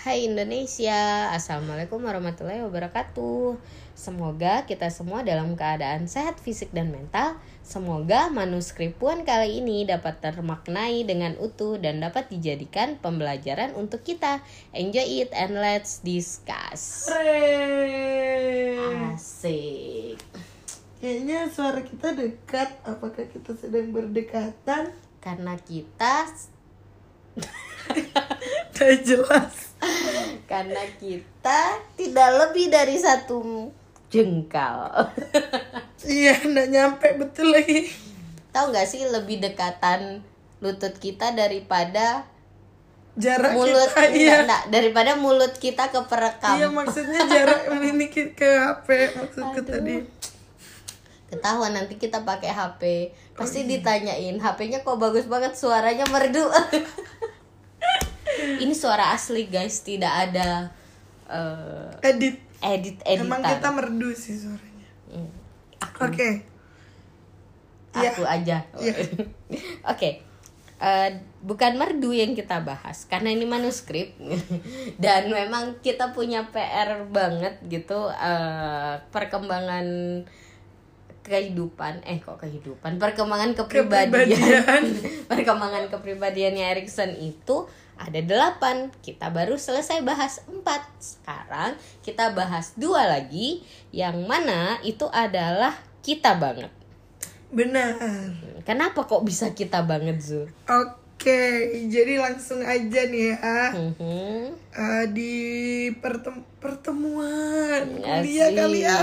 Hai Indonesia, Assalamualaikum warahmatullahi wabarakatuh Semoga kita semua dalam keadaan sehat fisik dan mental Semoga manuskrip Puan kali ini dapat termaknai dengan utuh dan dapat dijadikan pembelajaran untuk kita Enjoy it and let's discuss Hooray! Asik Kayaknya suara kita dekat. Apakah kita sedang berdekatan? Karena kita Tidak jelas. Karena kita tidak lebih dari satu jengkal Iya, nggak nyampe betul lagi. Tahu nggak sih lebih dekatan lutut kita daripada Jarak mulut kita, iya. enggak, enggak, daripada mulut kita ke perekam. Iya, maksudnya jarak ini ke ke HP maksudku Aduh. tadi. Ketahuan nanti kita pakai HP. Oh, Pasti iya. ditanyain, HP-nya kok bagus banget suaranya merdu. Ini suara asli guys, tidak ada eh, Edit. edit editan. Emang kita merdu sih suaranya. Hmm, Oke. Iya. aku aja. Iya. Oke. Eh, bukan merdu yang kita bahas karena ini manuskrip dan memang kita punya PR banget gitu eh, perkembangan kehidupan eh kok kehidupan perkembangan kepribadian, Kepribadian. perkembangan kepribadiannya Erikson itu ada delapan kita baru selesai bahas empat sekarang kita bahas dua lagi yang mana itu adalah kita banget Benar. Kenapa kok bisa kita banget Zu? Oke, jadi langsung aja nih ya. Mhm. Eh, di pertem pertemuan kuliah kali ya.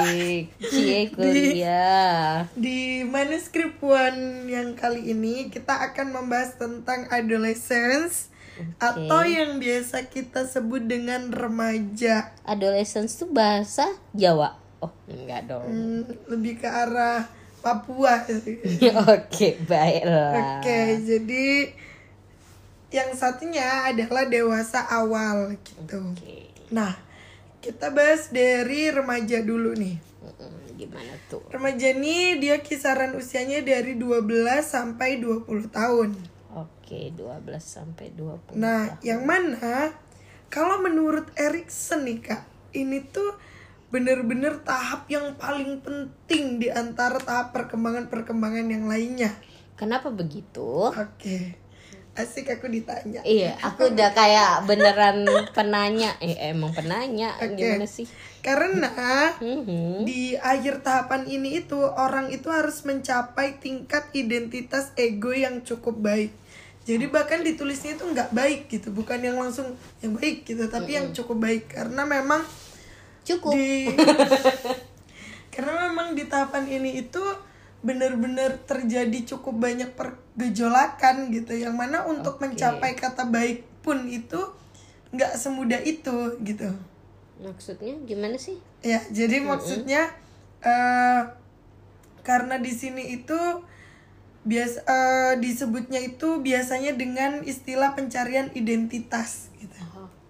Cie kuliah. Di manuskrip One yang kali ini kita akan membahas tentang adolescence atau yang biasa kita sebut dengan remaja. Adolescence tuh bahasa Jawa. Oh, enggak dong. Hmm, lebih ke arah Papua. Oke, baiklah. Oke, jadi yang satunya adalah dewasa awal gitu. Oke. Nah, kita bahas dari remaja dulu nih. Gimana tuh? Remaja ini dia kisaran usianya dari 12 sampai 20 tahun. Oke, 12 sampai 20. Nah, yang mana kalau menurut Erikson nih Kak, ini tuh bener-bener tahap yang paling penting di antara tahap perkembangan-perkembangan yang lainnya. Kenapa begitu? Oke. Asik aku ditanya. Iya, aku udah kayak beneran penanya. Eh, emang penanya. Oke. Gimana sih? Karena Mhm. di akhir tahapan ini itu orang itu harus mencapai tingkat identitas ego yang cukup baik. Jadi bahkan ditulisnya itu nggak baik gitu, bukan yang langsung yang baik gitu, tapi yang cukup baik karena memang Cukup. di karena memang di tahapan ini itu benar-benar terjadi cukup banyak pergejolakan gitu, yang mana untuk Oke. mencapai kata baik pun itu nggak semudah itu gitu. Maksudnya gimana sih? Ya, jadi maksudnya eh karena di sini itu biasa eh, disebutnya itu biasanya dengan istilah pencarian identitas gitu.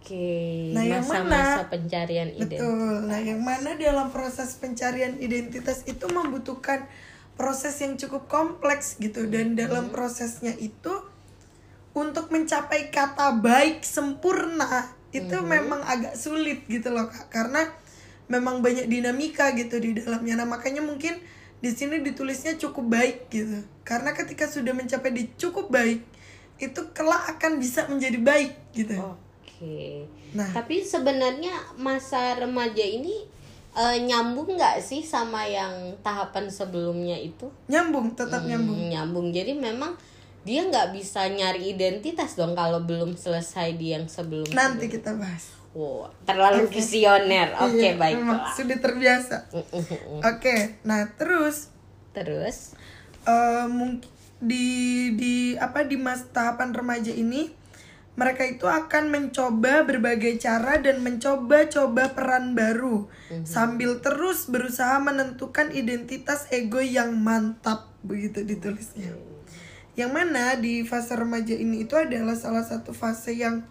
Oke. Nah, yang mana? pencarian identitas. Betul. Nah, yang mana dalam proses pencarian identitas itu membutuhkan proses yang cukup kompleks gitu dan dalam prosesnya itu untuk mencapai kata baik sempurna itu memang agak sulit gitu loh Kak karena memang banyak dinamika gitu di dalamnya. Nah, makanya mungkin di sini ditulisnya cukup baik gitu. Karena ketika sudah mencapai di cukup baik itu kelak akan bisa menjadi baik gitu. Oke. Nah. Tapi sebenarnya masa remaja ini eh, nyambung nggak sih sama yang tahapan sebelumnya itu? Nyambung, tetap nyambung. Hmm, nyambung. Jadi memang dia nggak bisa nyari identitas dong kalau belum selesai di yang sebelum. Nanti kita bahas. Wow, terlalu visioner. Oke, Iya, baik. memang sudah terbiasa. Oke, nah terus Terus eh mungkin di di apa di mas tahapan remaja ini mereka itu akan mencoba berbagai cara dan mencoba-coba peran baru sambil terus berusaha menentukan identitas ego yang mantap begitu ditulisnya. Yang mana di fase remaja ini itu adalah salah satu fase yang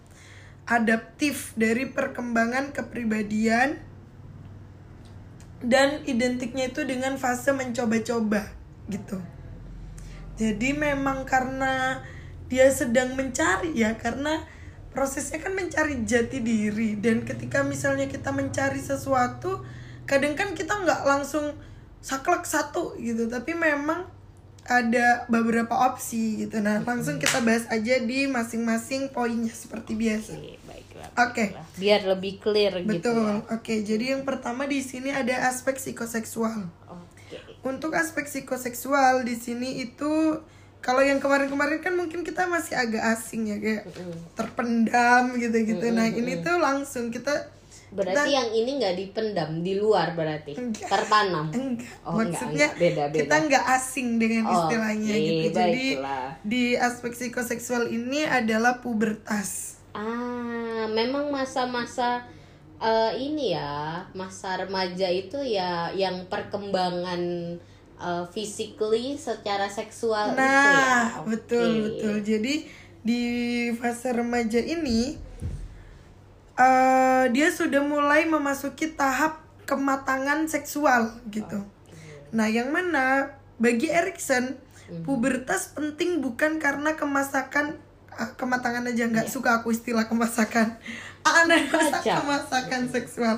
adaptif dari perkembangan kepribadian dan identiknya itu dengan fase mencoba-coba gitu. Jadi memang karena dia sedang mencari ya karena prosesnya kan mencari jati diri dan ketika misalnya kita mencari sesuatu kadang kan kita nggak langsung saklek satu gitu tapi memang ada beberapa opsi gitu nah langsung kita bahas aja di masing-masing poinnya seperti biasa Oke, baiklah. Oke. baiklah. Biar lebih clear gitu betul ya. oke jadi yang pertama di sini ada aspek psikoseksual Oke. untuk aspek psikoseksual di sini itu kalau yang kemarin-kemarin kan mungkin kita masih agak asing ya kayak terpendam gitu-gitu. Nah, ini tuh langsung kita Berarti yang ini nggak dipendam di luar berarti Enggak. tertanam. enggak Oh, enggak, maksudnya enggak. Beda, beda. kita nggak asing dengan Oh, istilahnya oke, gitu. Jadi baiklah. di aspek psikoseksual ini adalah pubertas. Ah, memang masa-masa eh, ini ya, masa remaja itu ya yang perkembangan eh, physically secara seksual itu ya. Nah, Oke. betul betul. Jadi di fase remaja ini eh dia sudah mulai memasuki tahap kematangan seksual gitu. Nah, yang mana bagi Erikson Mhm. pubertas penting bukan karena kemasakan ah, kematangan aja nggak suka aku istilah kemasakan. Ada masa Kacau. kemasakan seksual.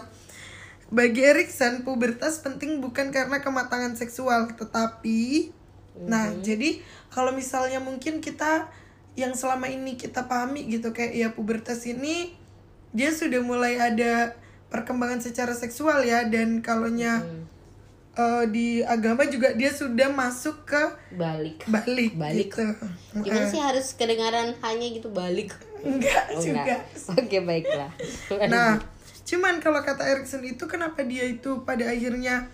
Bagi Erikson, pubertas penting bukan karena kematangan seksual, tetapi nah, jadi kalau misalnya mungkin kita yang selama ini kita pahami gitu kayak ya pubertas ini dia sudah mulai ada perkembangan secara seksual ya dan kalonya eh, di agama juga dia sudah masuk ke balik. balik, Balik. gitu. Gimana Eh, sih harus kedengaran hanya gitu balik? enggak Oh, juga. enggak. Oke, baiklah. Nah, cuman kalau kata Erikson itu kenapa dia itu pada akhirnya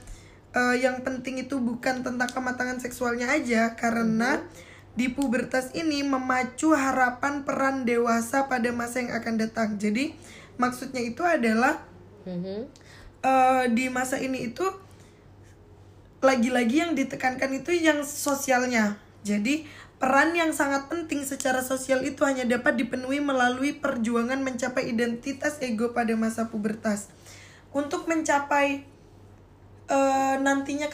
eh, yang penting itu bukan tentang kematangan seksualnya aja karena di pubertas ini memacu harapan peran dewasa pada masa yang akan datang. Jadi maksudnya itu adalah Mhm. eh, di masa ini itu lagi-lagi yang ditekankan itu yang sosialnya. Jadi peran yang sangat penting secara sosial itu hanya dapat dipenuhi melalui perjuangan mencapai identitas ego pada masa pubertas. Untuk mencapai eh, nantinya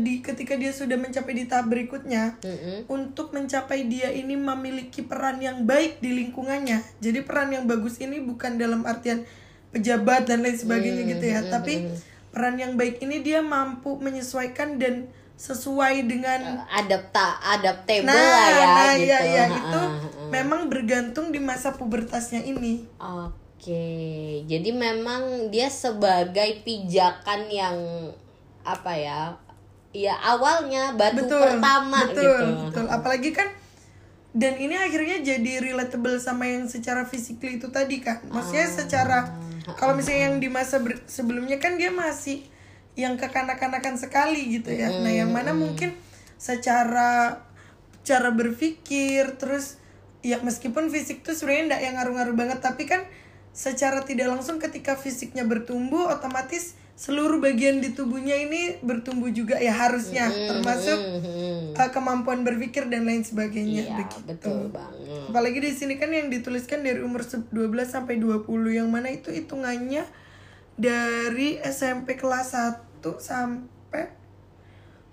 di ketika dia sudah mencapai di tahap berikutnya, Mhm. untuk mencapai dia ini memiliki peran yang baik di lingkungannya. Jadi peran yang bagus ini bukan dalam artian pejabat dan lain sebagainya gitu ya, tapi peran yang baik ini dia mampu menyesuaikan dan sesuai dengan adapta adaptable nah, lah ya nah, gitu. iya, iya, Ha, itu ha, ha. memang bergantung di masa pubertasnya ini. Oke, jadi memang dia sebagai pijakan yang apa ya? Ya awalnya batu pertama betul, gitu. betul. Apalagi kan dan ini akhirnya jadi relatable sama yang secara physically itu tadi kan. Maksudnya Ah. secara kalau misalnya yang di masa sebelumnya kan dia masih yang kekanak-kanakan sekali gitu ya. Nah, yang mana mungkin secara cara berpikir terus ya meskipun fisik tuh sebenarnya enggak yang ngaruh-ngaruh banget tapi kan secara tidak langsung ketika fisiknya bertumbuh otomatis seluruh bagian di tubuhnya ini bertumbuh juga ya harusnya termasuk Mhm. uh, kemampuan berpikir dan lain sebagainya Iya, begitu. betul banget. Apalagi di sini kan yang dituliskan dari umur se- 12 sampai 20 yang mana itu hitungannya dari SMP kelas 1 sampai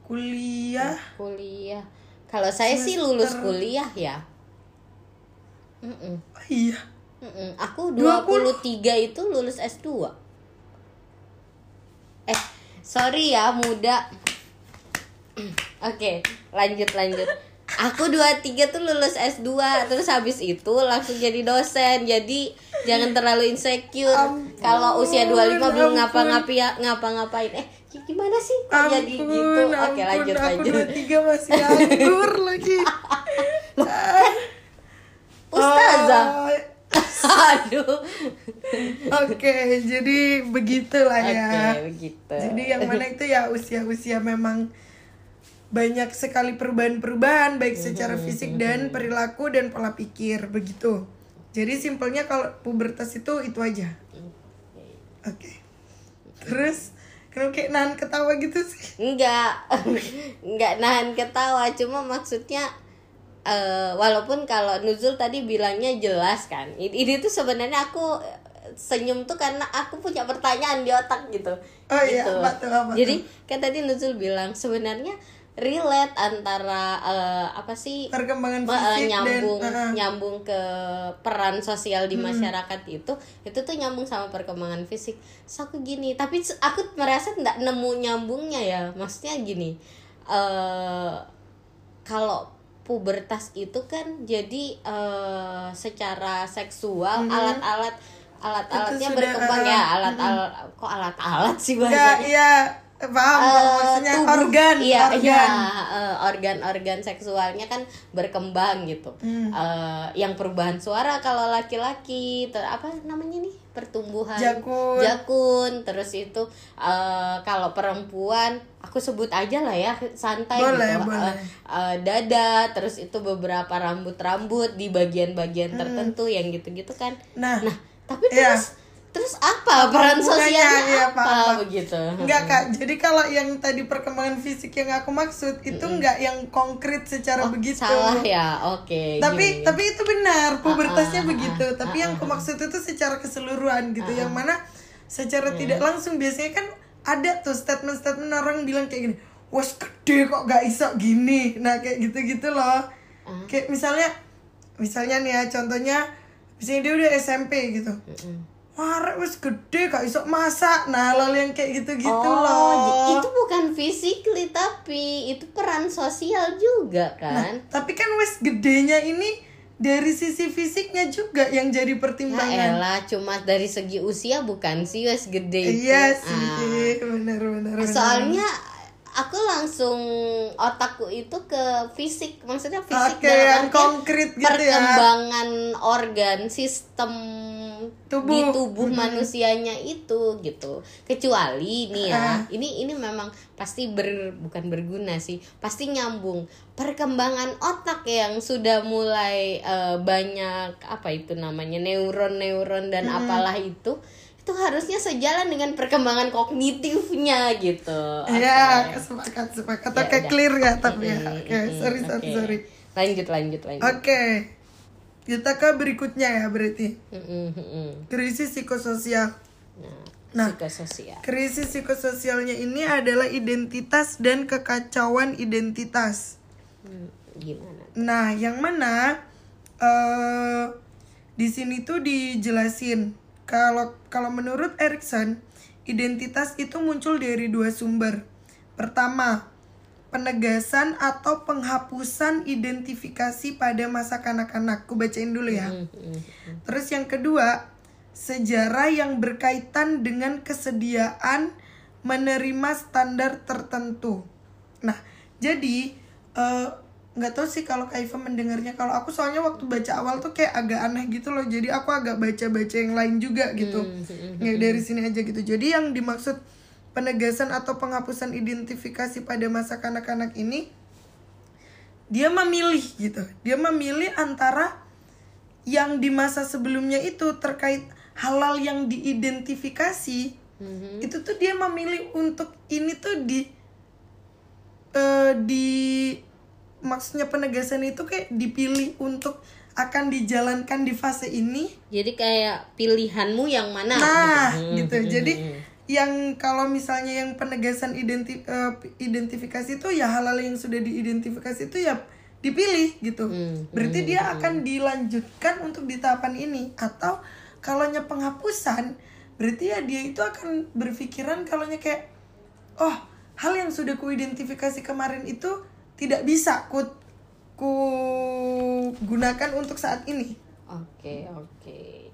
kuliah. Kuliah. Kalau saya sih lulus kuliah ya. Mm-mm. Oh, iya. Mm-mm. Aku 23 itu lulus S2. Sorry ya muda. Oke, lanjut lanjut. Aku 23 tuh lulus S2 Terus habis itu langsung jadi dosen. Jadi jangan terlalu insecure. Kalau usia 25 belum ngapa-ngapain ngapa-ngapain. Eh gimana sih kok jadi Ampun, gitu? Oke ampun, lanjut aku lanjut. 23 masih anggur lagi. Ustazah. Oh, Aduh Oke, jadi begitulah ya. Oke begitu Jadi yang mana itu ya usia-usia memang banyak sekali perubahan-perubahan baik secara fisik dan perilaku dan pola pikir begitu. Jadi simpelnya kalau pubertas itu itu aja. Oke. Terus kalau kayak nahan ketawa gitu sih. Enggak, enggak nahan ketawa, cuma maksudnya eh walaupun kalau Nuzul tadi bilangnya jelas kan. Ini, tuh sebenarnya aku eh, senyum tuh karena aku punya pertanyaan di otak gitu. Oh iya, gitu. tuh, apa tuh? Jadi kan tadi Nuzul bilang sebenarnya relate antara eh, apa sih perkembangan fisik nyambung dan uh, nyambung ke peran sosial di masyarakat itu itu tuh nyambung sama perkembangan fisik Terus aku gini tapi aku merasa nggak nemu nyambungnya ya maksudnya gini eh kalau pubertas itu kan jadi eh, secara seksual alat-alat alat-alatnya sudah, berkembang eh, ya alat-alat kok alat-alat sih ya bahasanya ya paham Eh, maksudnya tubuh- organ iya, organ. iya, eh, organ-organ seksualnya kan berkembang gitu. Hmm. Eh, yang perubahan suara kalau laki-laki ter apa namanya nih pertumbuhan Jakun. jakun terus itu eh, kalau perempuan aku sebut aja lah ya santai Boleh, gitu boleh. Eh, eh, dada terus itu beberapa rambut-rambut di bagian-bagian tertentu yang gitu-gitu kan Hmm. nah nah tapi Iya. terus terus apa peran sosialnya Iya, apa paham, paham. begitu Enggak kak, jadi kalau yang tadi perkembangan fisik yang aku maksud itu enggak yang konkret secara Oh, begitu. salah ya oke Tapi gini. tapi itu benar, pubertasnya Ah, ah, begitu. ah, tapi ah, yang aku maksud itu secara keseluruhan gitu, yang mana secara Hmm. tidak langsung biasanya kan ada tuh statement-statement orang bilang kayak gini, wes gede kok gak iso gini, nah kayak gitu-gitu loh. Ah. Kayak misalnya, misalnya nih ya contohnya, misalnya dia udah SMP gitu. Mm-mm. Wah, rek wes gede gak iso masak. Nah, lalu yang kayak gitu-gitu oh, loh. j- itu bukan physically tapi itu peran sosial juga kan Tapi kan wes gedenya ini dari sisi fisiknya juga yang jadi ya pertimbangan. elah cuma dari segi usia bukan sih wes gede itu Iya Ah. sih, benar benar. benar. soalnya aku langsung otakku itu ke fisik maksudnya fisik Oke, dalam yang artian konkret gitu ya. perkembangan organ sistem Tubuh. di tubuh manusianya itu gitu. Kecuali nih ya ini ini memang pasti ber bukan berguna sih pasti nyambung. Perkembangan otak yang sudah mulai eh, banyak apa itu namanya neuron-neuron dan apalah itu itu harusnya sejalan dengan perkembangan kognitifnya gitu Iya, Oke. sepakat sepakat. Ya Oke, udah. clear ya tapi ya. Oke, mm, sorry sorry oke. sorry. lanjut lanjut lanjut Oke. Kita ke berikutnya ya berarti. Mm, mm, mm, mm. Krisis psikososial. nah, Nah. psikososial Krisis psikososialnya ini adalah identitas dan kekacauan identitas. Hmm, gimana Nah, yang mana eh di sini tuh dijelasin kalau kalau menurut Erikson, identitas itu muncul dari dua sumber. Pertama, penegasan atau penghapusan identifikasi pada masa kanak-kanak. Ku bacain dulu ya. Mm, mm, Terus yang kedua, sejarah yang berkaitan dengan kesediaan menerima standar tertentu. Nah, jadi eh, nggak tahu sih kalau Kaifa mendengarnya. Kalau aku soalnya waktu baca awal tuh kayak agak aneh gitu loh. Jadi aku agak baca-baca yang lain juga gitu. Nggak dari sini aja gitu. Jadi yang dimaksud penegasan atau penghapusan identifikasi pada masa kanak-kanak ini dia memilih gitu. Dia memilih antara yang di masa sebelumnya itu terkait halal yang diidentifikasi Mhm. itu tuh dia memilih untuk ini tuh di eh, di maksudnya penegasan itu kayak dipilih untuk akan dijalankan di fase ini Jadi kayak pilihanmu yang mana? nah gitu. gitu Hmm, jadi hmm, hmm. yang kalau misalnya yang penegasan identi eh, identifikasi itu ya halal yang sudah diidentifikasi itu ya dipilih gitu Hmm, berarti dia akan dilanjutkan untuk di tahapan ini atau kalaunya penghapusan berarti ya dia itu akan berpikiran kalaunya kayak oh hal yang sudah kuidentifikasi kemarin itu tidak bisa ku ku gunakan untuk saat ini Oke, oke.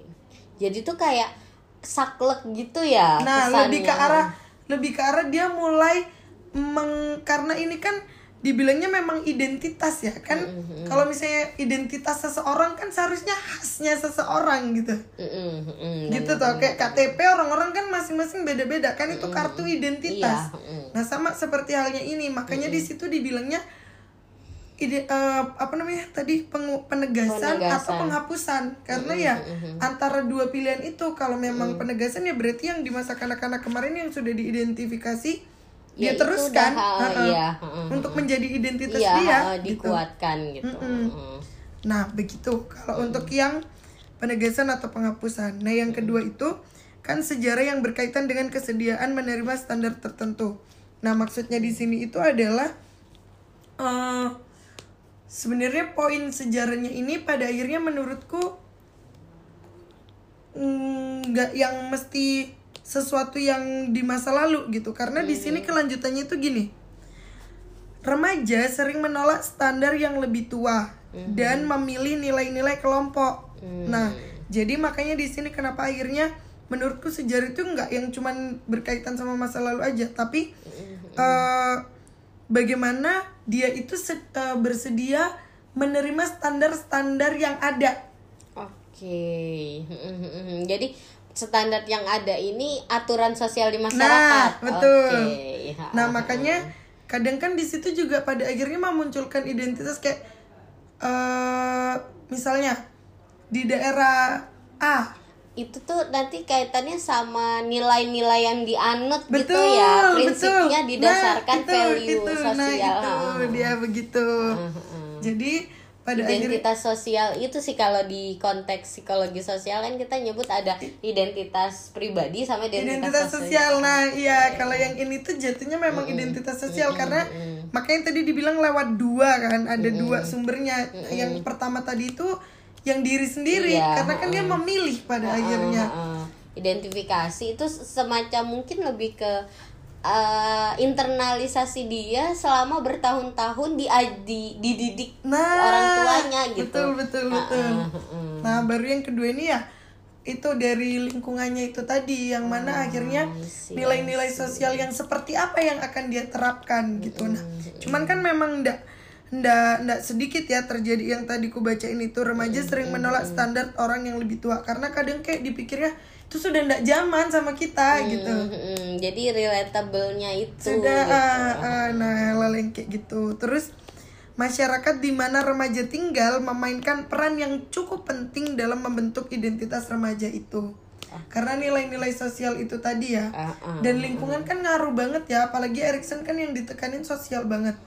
Jadi tuh kayak saklek gitu ya Nah, kesannya. lebih ke arah lebih ke arah dia mulai meng karena ini kan dibilangnya memang identitas ya kan. Mm-hmm. Kalau misalnya identitas seseorang kan seharusnya khasnya seseorang gitu. Mm-mm, gitu toh kayak KTP orang-orang kan masing-masing beda-beda kan itu kartu identitas. Mm. Nah, sama seperti halnya ini, makanya di situ dibilangnya ide eh, apa namanya tadi pengu- penegasan, Penegasan. atau penghapusan karena ya antara dua pilihan itu kalau memang penegasan ya berarti yang di masa kanak-kanak kemarin yang sudah diidentifikasi Ya, dia teruskan udah, uh, iya, heeh, untuk menjadi identitas Iya, dia uh, gitu. dikuatkan gitu. Mm-mm. Mm. Nah, begitu. Kalau untuk yang penegasan atau penghapusan. Nah, yang kedua itu kan sejarah yang berkaitan dengan kesediaan menerima standar tertentu. Nah, maksudnya di sini itu adalah eh, sebenarnya poin sejarahnya ini pada akhirnya menurutku mm, nggak yang mesti sesuatu yang di masa lalu gitu karena di sini kelanjutannya itu gini remaja sering menolak standar yang lebih tua dan memilih nilai-nilai kelompok nah jadi makanya di sini kenapa akhirnya menurutku sejarah itu nggak yang cuman berkaitan sama masa lalu aja tapi eh, bagaimana dia itu se- eh, bersedia menerima standar-standar yang ada Oke. Jadi standar yang ada ini aturan sosial di Nah, masyarakat. betul. Oke. Nah, makanya kadang kan di situ juga pada akhirnya memunculkan identitas kayak eh misalnya di daerah A. itu tuh nanti kaitannya sama nilai-nilai yang dianut gitu Betul, ya. Prinsipnya betul. didasarkan Nah, itu, value itu, sosial. Nah, itu dia begitu. Jadi pada akhirnya identitas sosial itu sih kalau di konteks psikologi sosial kan kita nyebut ada identitas pribadi sama identitas, identitas sosial. Nah, iya kalau yang ini tuh jatuhnya memang identitas sosial karena makanya tadi dibilang lewat dua kan, ada dua sumbernya. Yang pertama tadi itu yang diri sendiri Iya, karena kan dia memilih pada akhirnya. Heeh. identifikasi itu semacam mungkin lebih ke eh, internalisasi dia selama bertahun-tahun di, di dididik Nah, orang tuanya gitu. Betul betul betul. heeh. Nah, baru yang kedua ini ya itu dari lingkungannya itu tadi yang mana akhirnya see, nilai-nilai sosial yang seperti apa yang akan dia terapkan gitu. Nah, cuman kan memang ndak ndak ndak sedikit ya terjadi yang tadi ku bacain itu remaja sering menolak standar orang yang lebih tua karena kadang kayak dipikirnya itu sudah ndak zaman sama kita gitu. Mm-mm. Jadi relatable-nya itu sudah gitu. ah, ah, nah hal yang kayak gitu terus masyarakat di mana remaja tinggal memainkan peran yang cukup penting dalam membentuk identitas remaja itu karena nilai-nilai sosial itu tadi ya Ah, ah. dan lingkungan kan ngaruh banget ya apalagi Erikson kan yang ditekanin sosial banget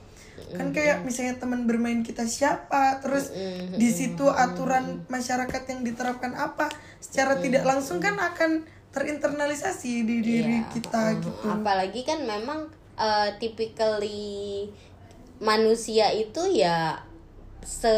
kan kayak misalnya teman bermain kita siapa terus di situ aturan masyarakat yang diterapkan apa secara tidak langsung kan akan terinternalisasi di diri kita gitu. Apalagi kan memang eh, typically manusia itu ya se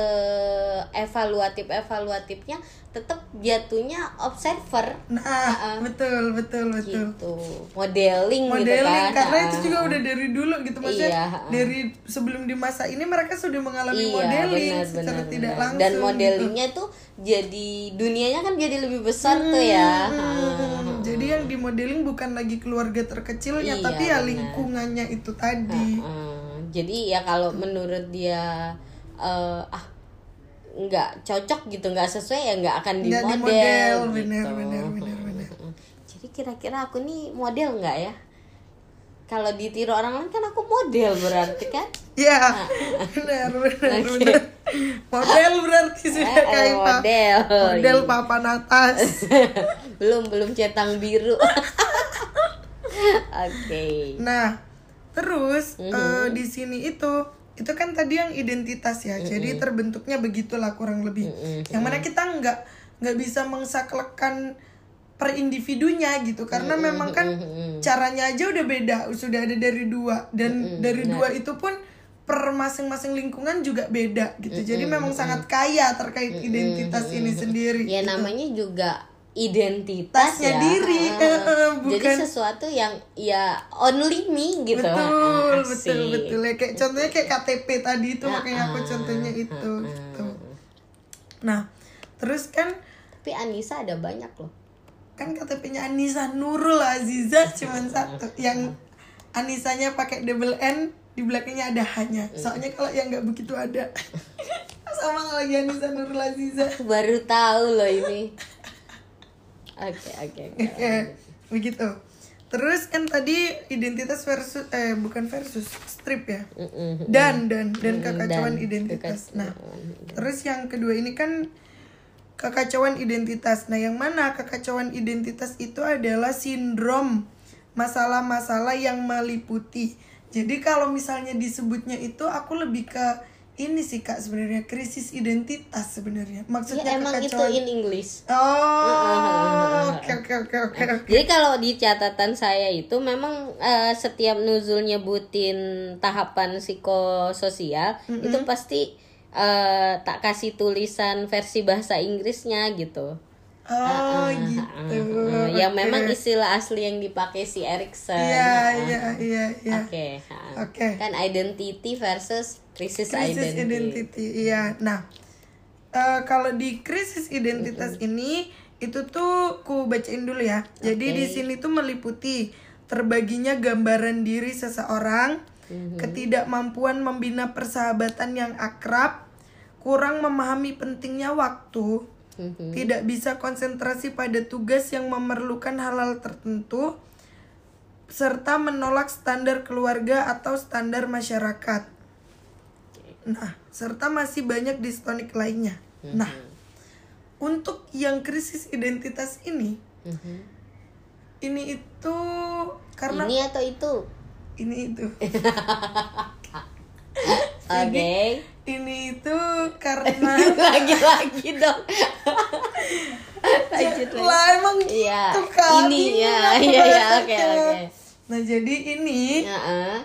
evaluatif evaluatifnya tetap jatuhnya observer Nah, betul, betul, betul. gitu modeling, gitu Modeling kan karena Ah. itu juga udah dari dulu gitu maksudnya Iya. dari sebelum di masa ini mereka sudah mengalami iya modeling benar secara benar tidak benar. langsung. dan gitu. modelingnya tuh jadi dunianya kan jadi lebih besar tuh ya Hmm, jadi yang di modeling bukan lagi keluarga terkecilnya Iya, tapi ya benar. lingkungannya itu tadi. Hmm, jadi ya kalau menurut dia eh, ah nggak cocok gitu nggak sesuai ya nggak akan di model, model, gitu. benar, benar, benar, benar. Mm. jadi kira-kira aku nih model nggak ya kalau ditiru orang lain kan aku model berarti kan Ya, benar, benar, benar. Model berarti sudah Eh, kayak model. Model papan atas. belum belum centang biru oke Nah, terus Mhm. eh, di sini itu itu kan tadi yang identitas ya. Jadi terbentuknya begitulah kurang lebih. Mhm. Yang mana kita nggak nggak bisa mengsaklekan per individunya gitu. Karena memang kan caranya aja udah beda. Sudah ada dari dua. Dan dari dua itu pun per masing-masing lingkungan juga beda gitu. Jadi memang sangat kaya terkait identitas ini sendiri ya gitu. namanya juga identitas Tasnya ya. diri, Ah, eh, eh, jadi bukan- sesuatu yang ya only me gitu. Betul Ah, betul betul. Ya kayak contohnya kayak KTP tadi itu makanya aku ah, contohnya itu gitu. Nah terus kan tapi Anissa ada banyak loh. kan KTP-nya Anissa Nurul Aziza cuma satu. Yang Anisanya pakai double N di belakangnya ada hanya. Soalnya kalau yang nggak begitu ada. Sama lagi Anissa Nurul Aziza. Aku baru tahu loh ini oke oke begitu terus kan tadi identitas versus eh bukan versus strip ya dan dan dan kekacauan dan identitas. Nah, terus yang kedua ini kan kekacauan identitas. Nah, yang mana kekacauan identitas itu adalah sindrom masalah-masalah yang meliputi. Jadi kalau misalnya disebutnya itu aku lebih ke ini sih kak sebenarnya krisis identitas sebenarnya Ya, maksudnya emang itu in English. oh oke oke oke oke Jadi kalau di catatan saya itu memang eh, setiap nuzul nyebutin tahapan psikososial itu pasti eh, tak kasih tulisan versi bahasa Inggrisnya gitu. oh gitu Eh, yang Oke. memang istilah asli yang dipakai si Erikson. iya iya iya iya Oke. Oke. Kan identity versus krisis krisis identity. identity iya nah eh, kalau di krisis identitas ini itu tuh ku bacain dulu ya jadi Oke. di sini tuh meliputi terbaginya gambaran diri seseorang Mhm. ketidakmampuan membina persahabatan yang akrab kurang memahami pentingnya waktu Mhm. tidak bisa konsentrasi pada tugas yang memerlukan hal-hal tertentu serta menolak standar keluarga atau standar masyarakat. Nah, serta masih banyak distonik lainnya. Nah, untuk yang krisis identitas ini, Mhm. ini itu karena Ini atau itu? ini itu. Oke. Ini itu karena Lagi-lagi dong. Lanjut lagi. lah emang Iya. gitu kan. Ini ya, iya ya, bahasanya. oke oke. Nah, jadi ini Heeh.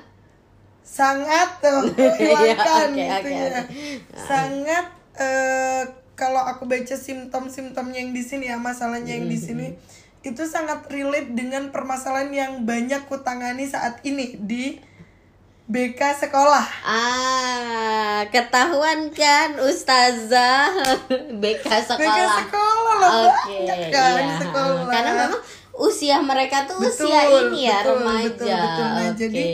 Sangat tuh hilangkan oke, gitu ya. oke. Sangat eh, kalau aku baca simptom-simptomnya yang di sini ya, masalahnya yang di Mm-hmm. sini itu sangat relate dengan permasalahan yang banyak kutangani saat ini di BK sekolah. Ah, ketahuan kan Ustazah BK sekolah. BK sekolah loh, Oke, banyak kan iya. sekolah. Karena memang usia mereka tuh usia ini ya betul, remaja. betul, betul. Nah, Oke. jadi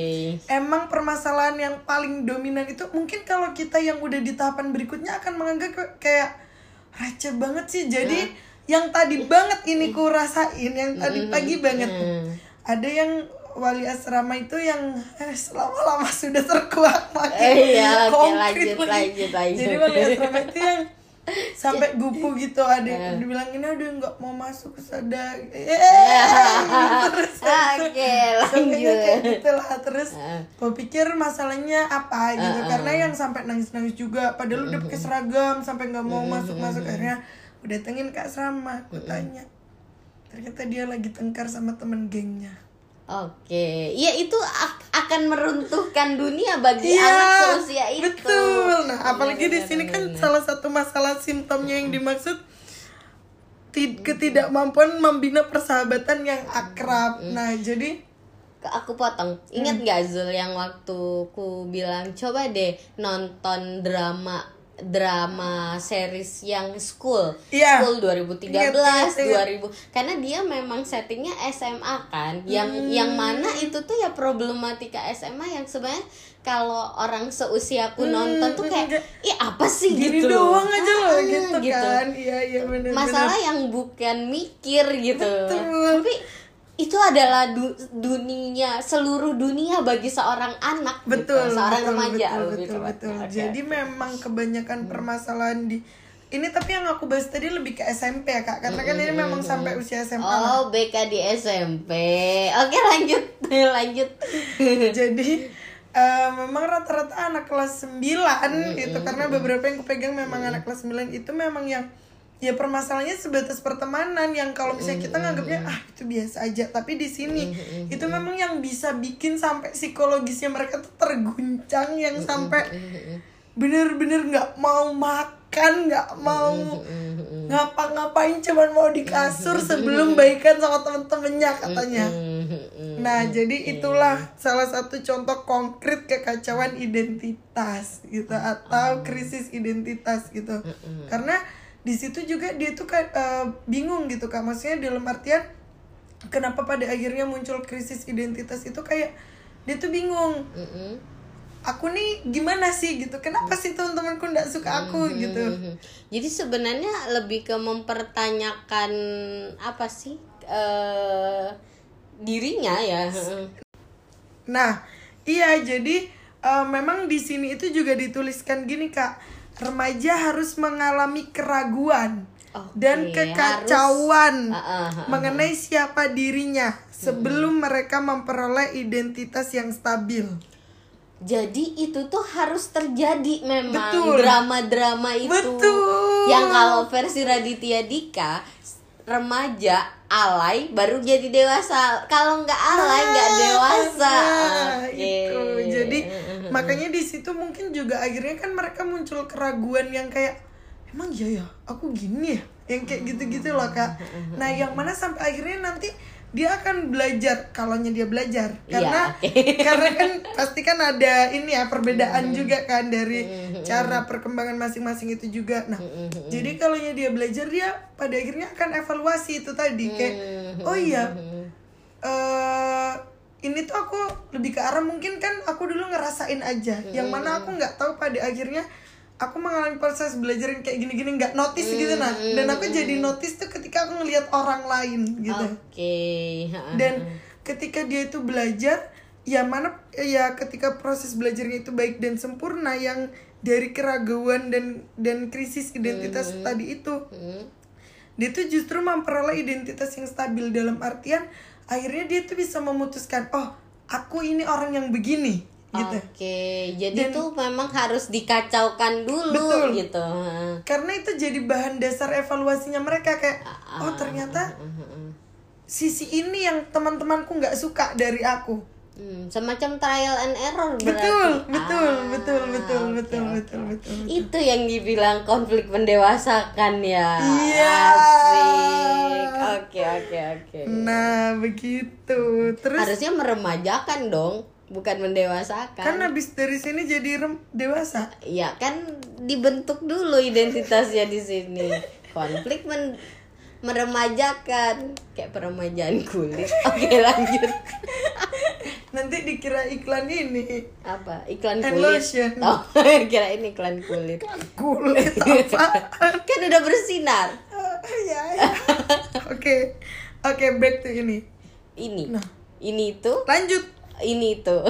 emang permasalahan yang paling dominan itu mungkin kalau kita yang udah di tahapan berikutnya akan menganggap kayak receh banget sih. Jadi yang tadi banget ini ku rasain, yang tadi pagi banget. Hmm. Ada yang wali asrama itu yang eh, selama-lama sudah terkuak makin Eh, iya, konkret lanjut, lagi. lanjut, lanjut. Jadi wali asrama itu yang sampai gupu gitu ada yang dibilang ini udah nggak mau masuk sada. Terus Oke, Sampai kayak lanjut. gitu lah terus gue pikir masalahnya apa gitu Heeh. karena yang sampai nangis nangis juga padahal udah pakai seragam sampai nggak mau masuk masuk akhirnya udah tengin kak sama aku tanya ternyata dia lagi tengkar sama temen gengnya. Oke, ya itu ak- akan meruntuhkan dunia bagi Iya, anak seusia itu. betul nah apalagi di Benar, sini benar, kan benar. salah satu masalah simptomnya yang dimaksud ti- ketidakmampuan membina persahabatan yang akrab nah jadi aku potong. Hmm. Ingat nggak Zul yang waktu ku bilang coba deh nonton drama drama series yang school Iya. school 2013 Ingat, ingat, ingat. 2000 karena dia memang settingnya SMA kan yang Hmm. yang mana itu tuh ya problematika SMA yang sebenarnya kalau orang seusiaku nonton tuh kayak ih apa sih Hmm, gini gitu doang aja loh Ah, gitu, kan iya iya bener masalah yang bukan mikir gitu Betul. tapi itu adalah du- dunia seluruh dunia bagi seorang anak betul gitu. seorang betul, remaja betul lebih betul, tepatnya. betul. Oke. jadi memang kebanyakan permasalahan di ini tapi yang aku bahas tadi lebih ke SMP ya kak karena kan ini memang sampai usia SMA lah. oh BK di SMP oke lanjut lanjut jadi eh, memang rata-rata anak kelas 9 gitu karena beberapa yang kupegang memang anak kelas 9 itu memang yang ya permasalahannya sebatas pertemanan yang kalau misalnya kita nganggapnya ah itu biasa aja. Tapi di sini itu memang yang bisa bikin sampai psikologisnya mereka tuh terguncang yang sampai bener-bener nggak mau makan nggak mau ngapa-ngapain cuman mau di kasur sebelum baikan sama temen-temennya katanya. Nah, jadi itulah salah satu contoh konkret kekacauan identitas gitu atau krisis identitas gitu. Karena di situ juga dia tuh kayak eh, bingung gitu Kak. Maksudnya dalam artian kenapa pada akhirnya muncul krisis identitas itu kayak dia tuh bingung. Mm-mm. Aku nih gimana sih gitu. Kenapa sih teman-temanku nggak suka aku gitu. Mhm. Jadi sebenarnya lebih ke mempertanyakan apa sih eh dirinya ya. Nah, iya jadi eh, memang di sini itu juga dituliskan gini kak, remaja harus mengalami keraguan Oke, dan harus. kekacauan Ah, ah, ah, mengenai siapa dirinya sebelum mereka memperoleh identitas yang stabil. jadi itu tuh harus terjadi memang drama-drama itu Betul. yang kalau versi Raditya Dika remaja alay baru jadi dewasa kalau nggak alay nggak dewasa Nah, Oke. itu. Jadi makanya di situ mungkin juga akhirnya kan mereka muncul keraguan yang kayak emang iya ya aku gini ya yang kayak gitu-gitu loh kak. Nah yang mana sampai akhirnya nanti dia akan belajar kalaunya dia belajar. Iya, karena oke. karena kan pasti kan ada ini ya perbedaan juga kan dari cara perkembangan masing-masing itu juga. Nah jadi kalaunya dia belajar dia pada akhirnya akan evaluasi itu tadi kayak oh iya eh ini tuh aku lebih ke arah mungkin kan aku dulu ngerasain aja. Yang mana aku nggak tahu pada akhirnya aku mengalami proses belajar yang kayak gini-gini nggak notice gitu nah. Dan aku jadi notice tuh ketika aku ngelihat orang lain gitu. Oke Ha-ha. dan ketika dia itu belajar ya mana ya ketika proses belajarnya itu baik dan sempurna yang dari keraguan dan dan krisis identitas tadi itu Hmm. dia tuh justru memperoleh identitas yang stabil dalam artian akhirnya dia tuh bisa memutuskan oh aku ini orang yang begini gitu Oke, jadi tuh memang harus dikacaukan dulu Betul. gitu. Karena itu jadi bahan dasar evaluasinya mereka kayak Ah, oh ternyata sisi ini yang teman-temanku nggak suka dari aku Hmm, semacam trial and error berarti. betul betul Ah, betul betul oke, betul oke. betul betul Itu yang dibilang konflik mendewasakan ya. Iya. Asik. Oke, oke, oke. nah begitu terus Harusnya meremajakan dong, bukan mendewasakan. kan habis dari sini jadi rem- dewasa Ya kan dibentuk dulu identitasnya di sini. Konflik men meremajakan kayak peremajaan kulit. Oke, lanjut. nanti dikira iklan ini Apa? Iklan And kulit. lotion. Oh, kira ini iklan kulit. kulit apa kan udah bersinar. ya ya. oke oke back to ini Ini. Nah. Ini itu, lanjut ini itu.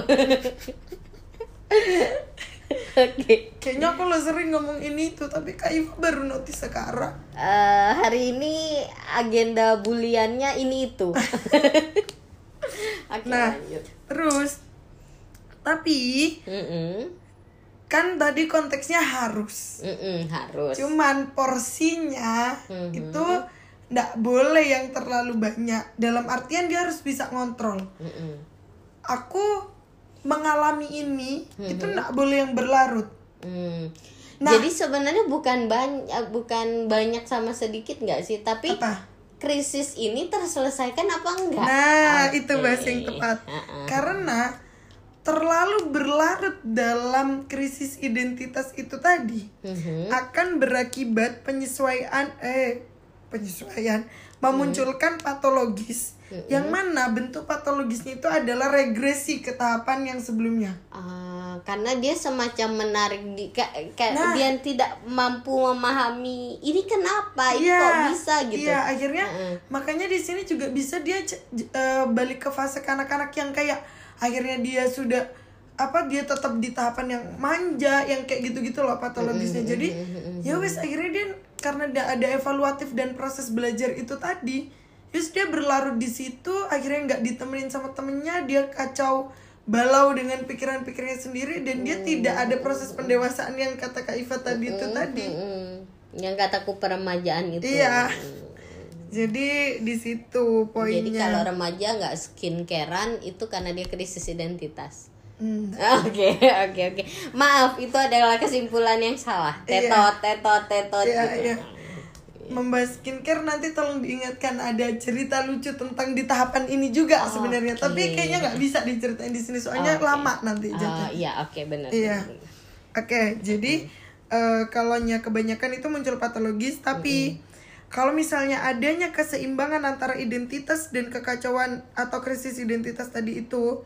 Oke. kayaknya aku lo sering ngomong ini itu tapi kak Iva baru notice sekarang Eh, hari ini agenda buliannya ini itu. Oke, nah lanjut. terus tapi Mm-mm. kan tadi konteksnya harus Mm-mm, harus. cuman porsinya Mhm. itu ndak boleh yang terlalu banyak dalam artian dia harus bisa ngontrol Mm-mm. Aku mengalami ini Mhm. itu ndak boleh yang berlarut Hmm. Nah. Jadi sebenarnya bukan banyak bukan banyak sama sedikit nggak sih, tapi apa krisis ini terselesaikan apa enggak? nah Oke. itu bahasa yang tepat Uh-uh. karena terlalu berlarut dalam krisis identitas itu tadi Mhm. akan berakibat penyesuaian eh penyesuaian memunculkan patologis yang mana bentuk patologisnya itu adalah regresi ke tahapan yang sebelumnya Ah, karena dia semacam menarik di kayak Nah. dia tidak mampu memahami ini kenapa ini Iya, kok bisa gitu. Iya, akhirnya Mm-mm. makanya di sini juga bisa dia eh, balik ke fase kanak-kanak yang kayak akhirnya dia sudah apa dia tetap di tahapan yang manja yang kayak gitu-gitu loh patologisnya. Jadi ya wes akhirnya dia karena ada evaluatif dan proses belajar itu tadi, terus dia berlarut di situ akhirnya nggak ditemenin sama temennya dia kacau balau dengan pikiran-pikirannya sendiri dan dia tidak ada proses pendewasaan yang kata Kak Iva tadi itu tadi. Mm-mm. Yang kataku peremajaan itu. Iya. Jadi di situ poinnya. Jadi kalau remaja nggak skincarean itu karena dia krisis identitas. Hmm. Oke, oke, oke. Maaf, itu adalah kesimpulan yang salah. Iya. Tetot, tetot, tetot. Iya, gitu. iya. Membahas skincare nanti tolong diingatkan ada cerita lucu tentang di tahapan ini juga sebenarnya. Tapi kayaknya nggak bisa diceritain di sini soalnya Oke. lama nanti Ah, jatuh. iya, oke, benar. Iya. Oke, jadi eh kalaunya kebanyakan itu muncul patologis, tapi kalau misalnya adanya keseimbangan antara identitas dan kekacauan atau krisis identitas tadi itu,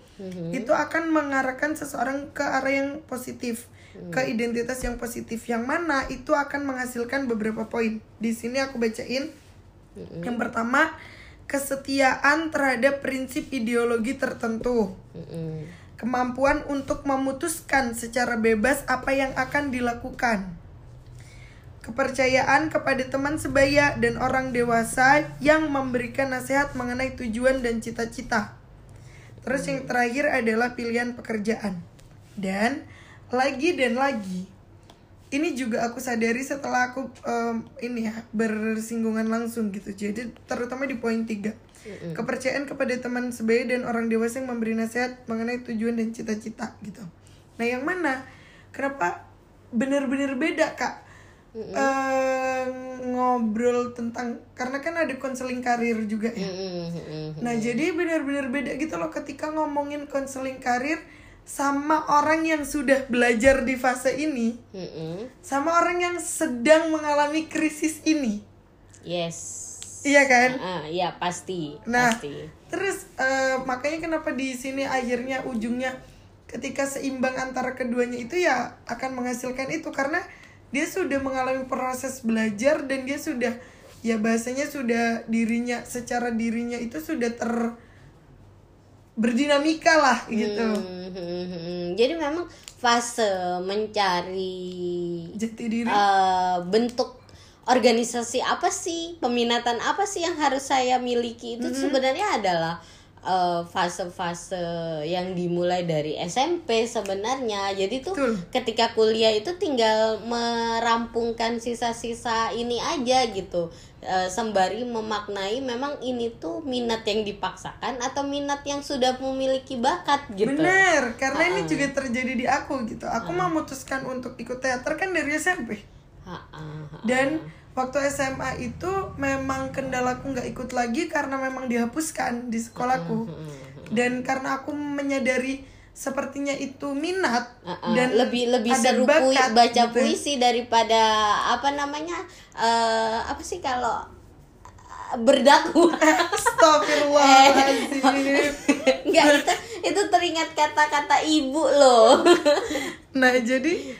itu akan mengarahkan seseorang ke arah yang positif, ke identitas yang positif, yang mana itu akan menghasilkan beberapa poin. Di sini aku bacain. Yang pertama, kesetiaan terhadap prinsip ideologi tertentu Mm-mm. kemampuan untuk memutuskan secara bebas apa yang akan dilakukan. Kepercayaan kepada teman sebaya dan orang dewasa yang memberikan nasihat mengenai tujuan dan cita-cita. Terus yang terakhir adalah pilihan pekerjaan. dan lagi dan lagi. Ini juga aku sadari setelah aku em, ini ya bersinggungan langsung gitu. Jadi terutama di poin 3 kepercayaan kepada teman sebaya dan orang dewasa yang memberi nasihat mengenai tujuan dan cita-cita gitu. Nah yang mana? Kenapa benar-benar beda kak? Eh, ngobrol tentang karena kan ada konseling karir juga ya. Mm-mm. Nah, jadi benar-benar beda gitu loh ketika ngomongin konseling karir sama orang yang sudah belajar di fase ini, Mm-mm. sama orang yang sedang mengalami krisis ini. yes Iya kan? Ah, ya pasti Nah, pasti terus eh, makanya kenapa di sini akhirnya ujungnya ketika seimbang antara keduanya itu ya akan menghasilkan itu karena dia sudah mengalami proses belajar dan dia sudah ya bahasanya sudah dirinya secara dirinya itu sudah ter berdinamika lah gitu. Hmm, jadi memang fase mencari Jati diri. eh, bentuk organisasi apa sih peminatan apa sih yang harus saya miliki itu sebenarnya adalah eh, fase-fase yang dimulai dari SMP sebenarnya jadi tuh Betul. ketika kuliah itu tinggal merampungkan sisa-sisa ini aja gitu Eh, sembari memaknai memang ini tuh minat yang dipaksakan atau minat yang sudah memiliki bakat gitu Bener, karena ini juga terjadi di aku gitu. Aku memutuskan untuk ikut teater kan dari SMP. Ha-ha, ha-ha. Dan waktu SMA itu memang kendalaku nggak ikut lagi karena memang dihapuskan di sekolahku. Dan karena aku menyadari sepertinya itu minat Uh-uh, dan lebih lebih ada seru pui- baca gitu. puisi daripada apa namanya eh apa sih kalau eh, berdakwah Astagfirullahaladzim. Enggak itu itu teringat kata-kata ibu loh. Nah jadi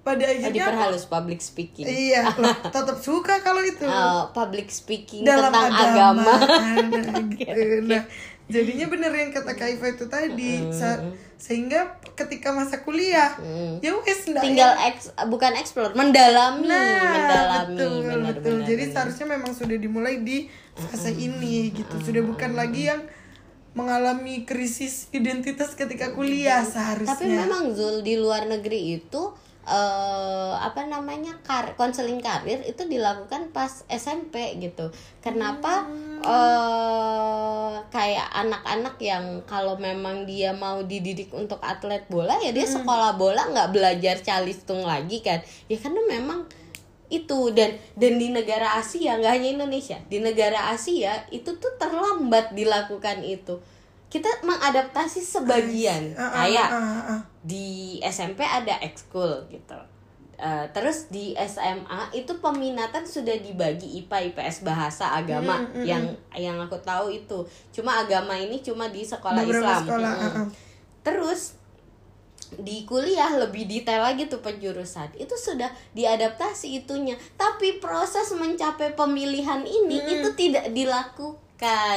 pada akhirnya diperhalus public speaking. Iya loh, tetap suka kalau itu. Eh, public speaking dalam tentang agama, agama, Nah, gitu. Nah, jadinya bener yang kata Kak Iva itu tadi Sa- sehingga ketika masa kuliah ya wes tinggal eks bukan explore mendalami Nah, mendalami betul, benar betul. benar, Jadi benar. seharusnya memang sudah dimulai di fase ini gitu. Sudah bukan lagi yang mengalami krisis identitas ketika kuliah seharusnya. Tapi memang Zul di luar negeri itu eh apa namanya kar konseling karir itu dilakukan pas SMP gitu. Kenapa eh kayak anak-anak yang kalau memang dia mau dididik untuk atlet bola ya dia sekolah bola nggak belajar calistung lagi kan. Ya karena memang itu dan dan di negara Asia nggak hanya Indonesia di negara Asia itu tuh terlambat dilakukan itu kita mengadaptasi sebagian. Ah, ah, kayak ah, ah, ah. di SMP ada ekskul gitu. Eh, terus di SMA itu peminatan sudah dibagi IPA IPS bahasa agama. Hmm, yang yang aku tahu itu. Cuma agama ini cuma di sekolah Beberapa Islam. sekolah, Mm-mm. ah, ah. terus di kuliah lebih detail lagi tuh penjurusan. Itu sudah diadaptasi itunya. Tapi proses mencapai pemilihan ini itu tidak dilakukan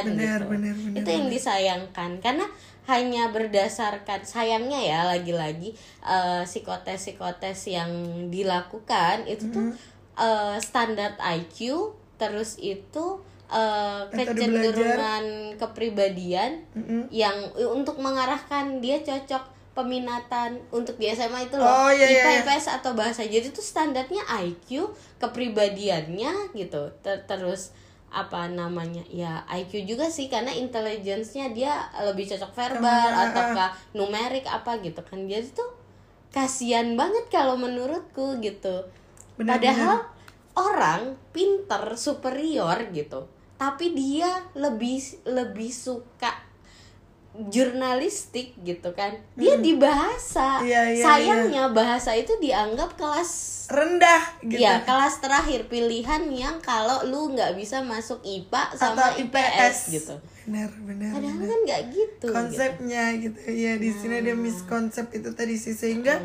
Benar, gitu. benar, benar, itu yang disayangkan karena hanya berdasarkan sayangnya ya lagi-lagi eh, psikotes psikotes yang dilakukan itu tuh eh, standar IQ terus itu Metode kecenderungan kepribadian Mm-mm. yang untuk mengarahkan dia cocok peminatan untuk di SMA itu loh Oh, iya, iya, IPA iya. IPS atau bahasa jadi itu standarnya IQ kepribadiannya gitu Ter- terus apa namanya ya IQ juga sih karena intelligence-nya dia lebih cocok verbal Ah, ah, ataukah numerik apa gitu kan. Jadi tuh kasihan banget kalau menurutku gitu. Benar, padahal orang pinter superior gitu. Tapi dia lebih lebih suka jurnalistik gitu kan dia di bahasa Hmm. Iya, iya, sayangnya bahasa itu dianggap kelas rendah gitu. ya kelas terakhir pilihan yang kalau lu nggak bisa masuk IPA sama Atau IPS, gitu Benar, benar. padahal benar. kan nggak gitu konsepnya gitu ya di sini ada Hmm. miskonsep itu tadi sih sehingga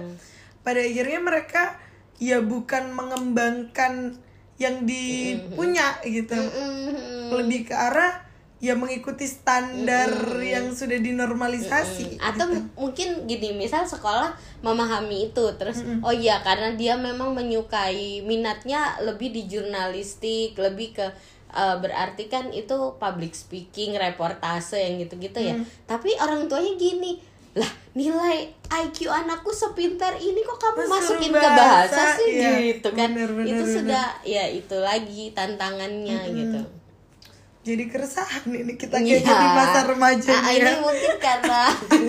pada akhirnya mereka ya bukan mengembangkan yang dipunya gitu Mm-mm. lebih ke arah ya mengikuti standar yang sudah dinormalisasi. Atau gitu. mungkin gini misal sekolah memahami itu terus oh iya karena dia memang menyukai minatnya lebih di jurnalistik lebih ke eh, berarti kan itu public speaking reportase yang gitu-gitu ya. Tapi orang tuanya gini lah nilai IQ anakku sepintar ini kok kamu Mas, masukin suruh ke bahasa bahasa, sih? Iya. gitu kan. Bener, bener, itu bener. sudah ya itu lagi tantangannya gitu jadi keresahan ini kita Iya. kayaknya di masa remaja Ah, nih ini ya. mungkin karena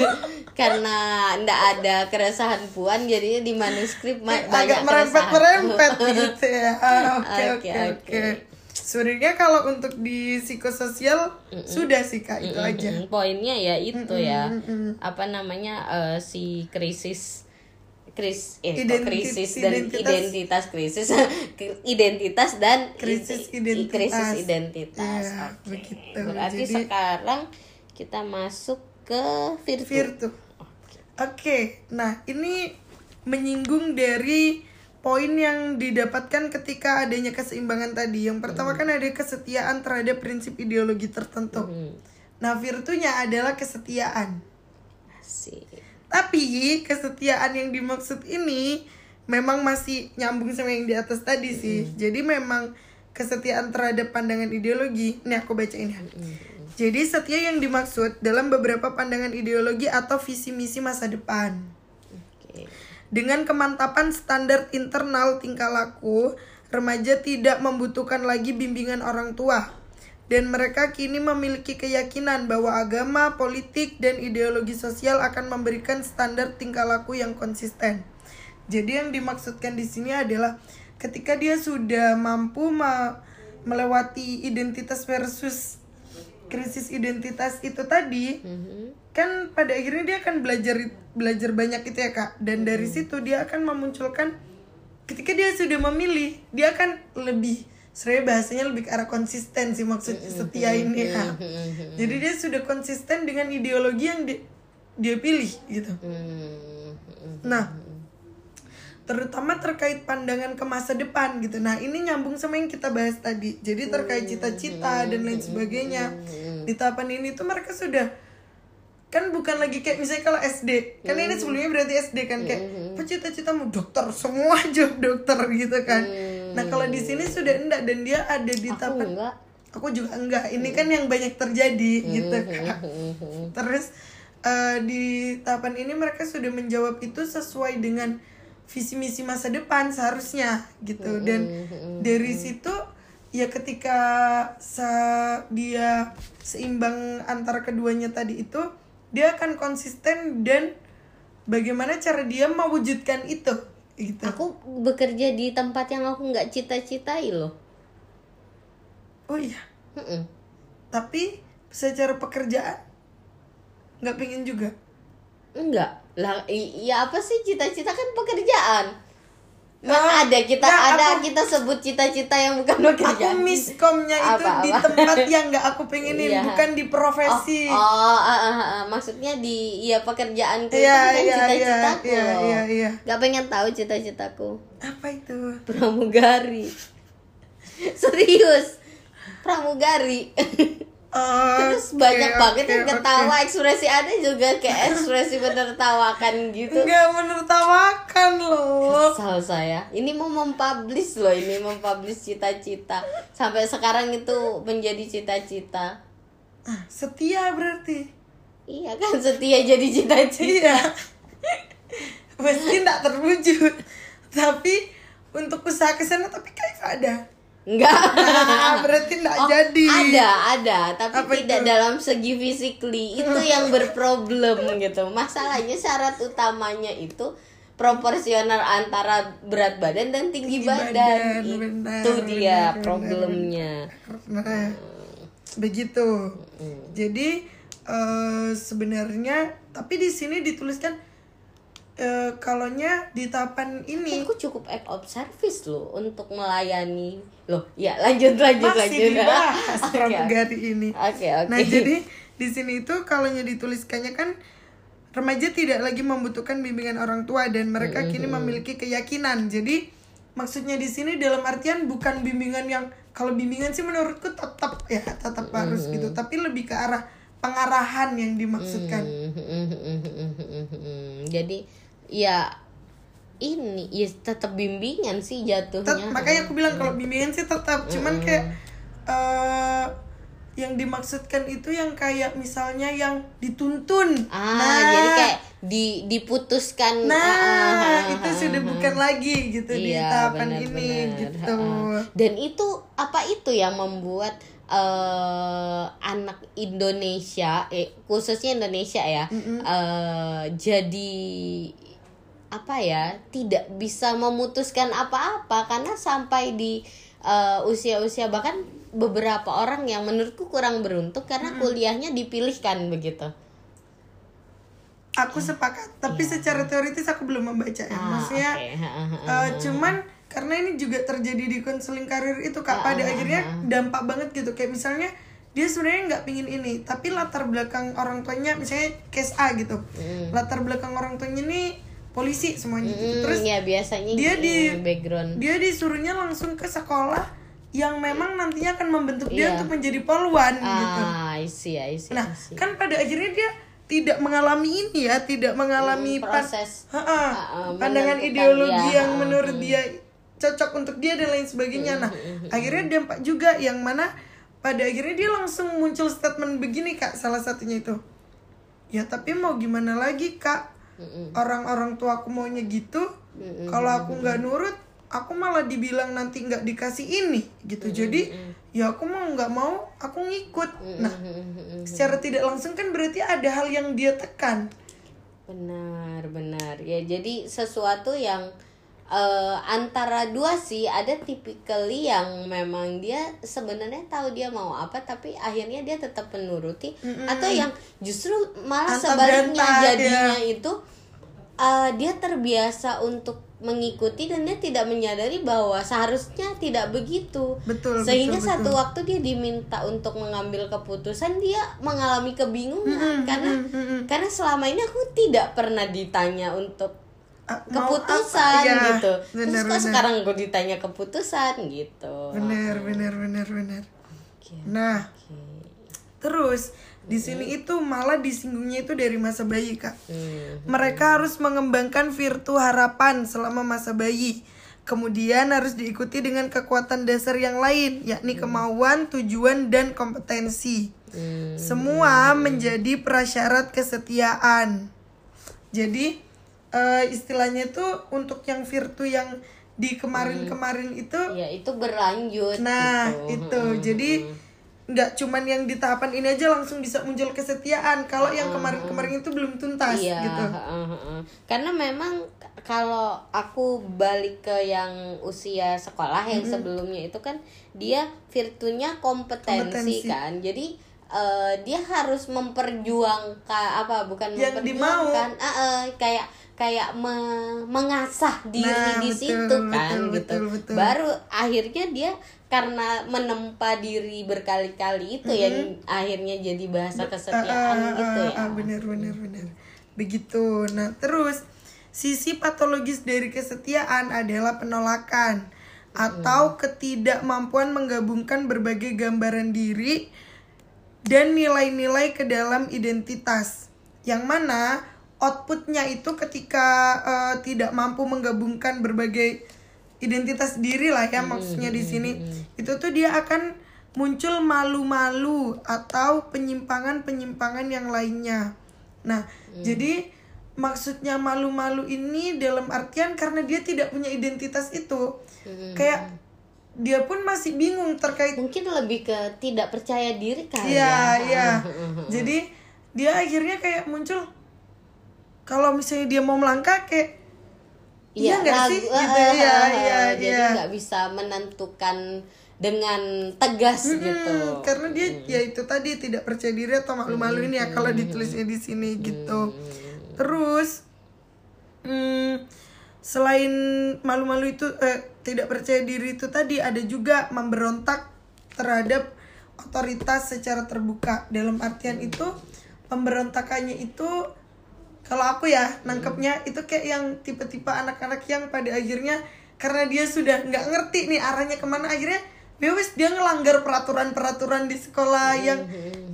karena ndak ada keresahan puan jadinya di manuskrip agak merempet merempet gitu ya. Ah, oke Oke, oke sebenarnya kalau untuk di psikososial sudah sih kak itu aja. Mm, poinnya ya itu ya. Apa namanya eh, si krisis kris eh kok Identit- krisis dan identitas. identitas krisis identitas dan Krisis identitas. krisis identitas Ya, Oke. begitu. berarti Jadi- sekarang kita masuk ke virtu, Virtu. Oke, nah ini menyinggung dari poin yang didapatkan ketika adanya keseimbangan tadi. Yang pertama kan ada kesetiaan terhadap prinsip ideologi tertentu. Hmm, Nah, virtunya adalah kesetiaan. asik. Tapi kesetiaan yang dimaksud ini memang masih nyambung sama yang di atas tadi sih. Jadi memang kesetiaan terhadap pandangan ideologi. Ini aku bacain ya. Jadi setia yang dimaksud dalam beberapa pandangan ideologi atau visi misi masa depan. Dengan kemantapan standar internal tingkah laku, remaja tidak membutuhkan lagi bimbingan orang tua. Dan mereka kini memiliki keyakinan bahwa agama, politik, dan ideologi sosial akan memberikan standar tingkah laku yang konsisten. Jadi yang dimaksudkan di sini adalah ketika dia sudah mampu me- melewati identitas versus krisis identitas itu tadi, Mhm. kan pada akhirnya dia akan belajar belajar banyak itu ya kak dan dari situ dia akan memunculkan ketika dia sudah memilih dia akan lebih sebenarnya bahasanya lebih ke arah konsisten sih maksud setia ini kak. Jadi dia sudah konsisten dengan ideologi yang di- dia pilih gitu. Hmm, nah terutama terkait pandangan ke masa depan gitu. Nah ini nyambung sama yang kita bahas tadi. Jadi terkait cita-cita dan lain sebagainya. Di tahapan ini tuh mereka sudah kan bukan lagi kayak misalnya kalau SD kan ini sebelumnya berarti SD kan kayak apa cita-citamu? Dokter semua job dokter gitu kan nah kalau di sini sudah enggak dan dia ada di aku enggak. Aku juga enggak. Ini kan yang banyak terjadi gitu kak. terus eh, di tahapan ini mereka sudah menjawab itu sesuai dengan visi misi masa depan seharusnya gitu. Dan dari situ ya ketika sa- dia seimbang antara keduanya tadi itu dia akan konsisten dan bagaimana cara dia mewujudkan itu gitu. Aku bekerja di tempat yang aku nggak cita-citai loh. Oh iya. Mm-mm. tapi secara pekerjaan? Nggak pengen juga? Enggak lah iya apa sih cita-cita? Kan pekerjaan Nah, ada kita nggak, ada aku- kita sebut cita-cita yang bukan aku pekerjaan miskomnya itu Apa, di apa? tempat yang nggak aku pengenin Iya. bukan di profesi Oh, oh, ah, ah, ah. maksudnya di ya pekerjaanku itu Iya, bukan iya, cita-citaku iya, iya, iya. Gak pengen tahu cita-citaku. apa itu Pramugari. Serius. Pramugari. Terus oke, banyak oke, banget yang ketawa ekspresi ada juga kayak ekspresi menertawakan gitu. nggak menertawakan loh Kesal saya. Ini mau mempublish loh, ini mempublish cita-cita. Sampai sekarang itu menjadi cita-cita. Ah, setia berarti Iya kan setia jadi cita-cita. iya meski nggak terwujud tapi untuk usaha ke sana tapi kayak ada Enggak. nah, berarti nggak Oh, jadi Ada, ada, tapi Apa tidak itu? dalam segi physically. Itu yang berproblem gitu. Masalahnya syarat utamanya itu proporsional antara berat badan dan tinggi, Tinggi badan. badan, Itu benar, dia benar, problemnya. Nah, begitu. Jadi eh, sebenarnya tapi di sini dituliskan kalaunya di tahapan ini Aku cukup act of service loh untuk melayani. Loh, ya lanjut lanjut masih lanjut. dibahas Oke, pramugari ini. Oke, oke. Nah, jadi di sini itu kalaunya dituliskannya kan remaja tidak lagi membutuhkan bimbingan orang tua dan mereka kini memiliki keyakinan. Jadi maksudnya di sini dalam artian bukan bimbingan yang kalau bimbingan sih menurutku tetap ya tetap harus gitu, tapi lebih ke arah pengarahan yang dimaksudkan. Jadi ya ini ya tetap bimbingan sih Tet- jatuhnya. makanya aku bilang kalau bimbingan sih tetap cuman kayak eh yang dimaksudkan itu yang kayak misalnya yang dituntun ah jadi kayak di diputuskan nah ah, ah, ah, itu ah, sudah ah. bukan lagi gitu di Iya, tahapan benar, ini benar. gitu. Dan itu apa itu yang membuat eh, anak Indonesia, eh, khususnya Indonesia ya, eh, jadi apa ya tidak bisa memutuskan apa-apa karena sampai di eh, usia-usia bahkan beberapa orang yang menurutku kurang beruntung karena kuliahnya dipilihkan begitu. aku sepakat tapi secara teoritis aku belum membaca ya. Ah, maksudnya oke. Ha-ha. eh, cuman karena ini juga terjadi di konseling karir itu kak pada akhirnya dampak banget gitu kayak misalnya dia sebenarnya nggak pingin ini tapi latar belakang orang tuanya misalnya case A gitu latar belakang orang tuanya ini polisi semuanya gitu. Hmm, terus ya biasanya dia gitu, di- background dia disuruhnya langsung ke sekolah yang memang nantinya akan membentuk dia Iya. untuk menjadi polwan gitu Ah, I see, I see, Nah, I see. kan pada akhirnya dia tidak mengalami ini ya, tidak mengalami Hmm, pan- proses. Ha-ha, Ah, ah, pandangan ideologi dia. yang menurut dia cocok untuk dia dan lain sebagainya. Hmm, Nah, akhirnya dampak juga yang mana pada akhirnya dia langsung muncul statement begini kak, salah satunya itu. Ya tapi mau gimana lagi kak? Orang-orang tua aku maunya gitu. Kalau aku nggak nurut, aku malah dibilang nanti nggak dikasih ini gitu. Jadi ya aku mau nggak mau, aku ngikut. Nah, secara tidak langsung kan berarti ada hal yang dia tekan benar, benar. Ya, jadi sesuatu yang eh, antara dua sih ada typically yang memang dia sebenarnya tahu dia mau apa tapi akhirnya dia tetap menuruti atau yang justru malah Antah sebaliknya jadinya ya. itu eh, dia terbiasa untuk mengikuti dan dia tidak menyadari bahwa seharusnya tidak begitu Betul, sehingga betul, satu betul. waktu dia diminta untuk mengambil keputusan dia mengalami kebingungan karena karena selama ini aku tidak pernah ditanya untuk keputusan apa? Ya, gitu benar, terus kok benar. sekarang gue ditanya keputusan gitu benar benar benar benar Oke, nah oke. terus di sini itu malah disinggungnya itu dari masa bayi kak Hmm. mereka harus mengembangkan virtu harapan selama masa bayi kemudian harus diikuti dengan kekuatan dasar yang lain yakni kemauan tujuan dan kompetensi Hmm. semua menjadi prasyarat kesetiaan jadi eh, istilahnya itu untuk yang virtu yang di kemarin-kemarin itu ya itu berlanjut Nah, gitu. itu. Jadi nggak cuman yang di tahapan ini aja langsung bisa muncul kesetiaan. Kalau yang kemarin-kemarin itu belum tuntas Iya, gitu. karena memang kalau aku balik ke yang usia sekolah yang sebelumnya itu kan dia virtunya kompetensi, Kompetensi. kan, jadi eh, dia harus memperjuangkan apa bukan Yang dimau. memperjuangkan, ah, eh, kayak kayak me- mengasah diri Nah, di betul, situ kan betul, gitu, betul, betul. baru akhirnya dia karena menempa diri berkali-kali itu yang akhirnya jadi bahasa kesetiaan Ah, ah, gitu ah, ya. ah, bener bener bener. Begitu. Nah, terus sisi patologis dari kesetiaan adalah penolakan atau ketidakmampuan menggabungkan berbagai gambaran diri dan nilai-nilai ke dalam identitas. Yang mana outputnya itu ketika eh, tidak mampu menggabungkan berbagai identitas diri lah ya maksudnya di sini itu tuh dia akan muncul malu-malu atau penyimpangan-penyimpangan yang lainnya. Nah, jadi maksudnya malu-malu ini dalam artian karena dia tidak punya identitas itu. Kayak dia pun masih bingung terkait mungkin lebih ke tidak percaya diri kali Iya, ya iya. Jadi dia akhirnya kayak muncul kalau misalnya dia mau melangkah kayak iya nggak ragu- sih? Gitu eh, ya, iya, jadi iya. nggak bisa menentukan dengan tegas gitu Hmm, karena dia ya itu tadi tidak percaya diri atau malu-malu ini ya kalau ditulisnya di sini gitu. Terus hmm, selain malu-malu itu eh, tidak percaya diri itu tadi ada juga memberontak terhadap otoritas secara terbuka. Dalam artian itu pemberontakannya itu kalau aku ya nangkepnya itu kayak yang tipe-tipe anak-anak yang pada akhirnya karena dia sudah nggak ngerti nih arahnya ke mana akhirnya ya wis dia ngelanggar peraturan-peraturan di sekolah yang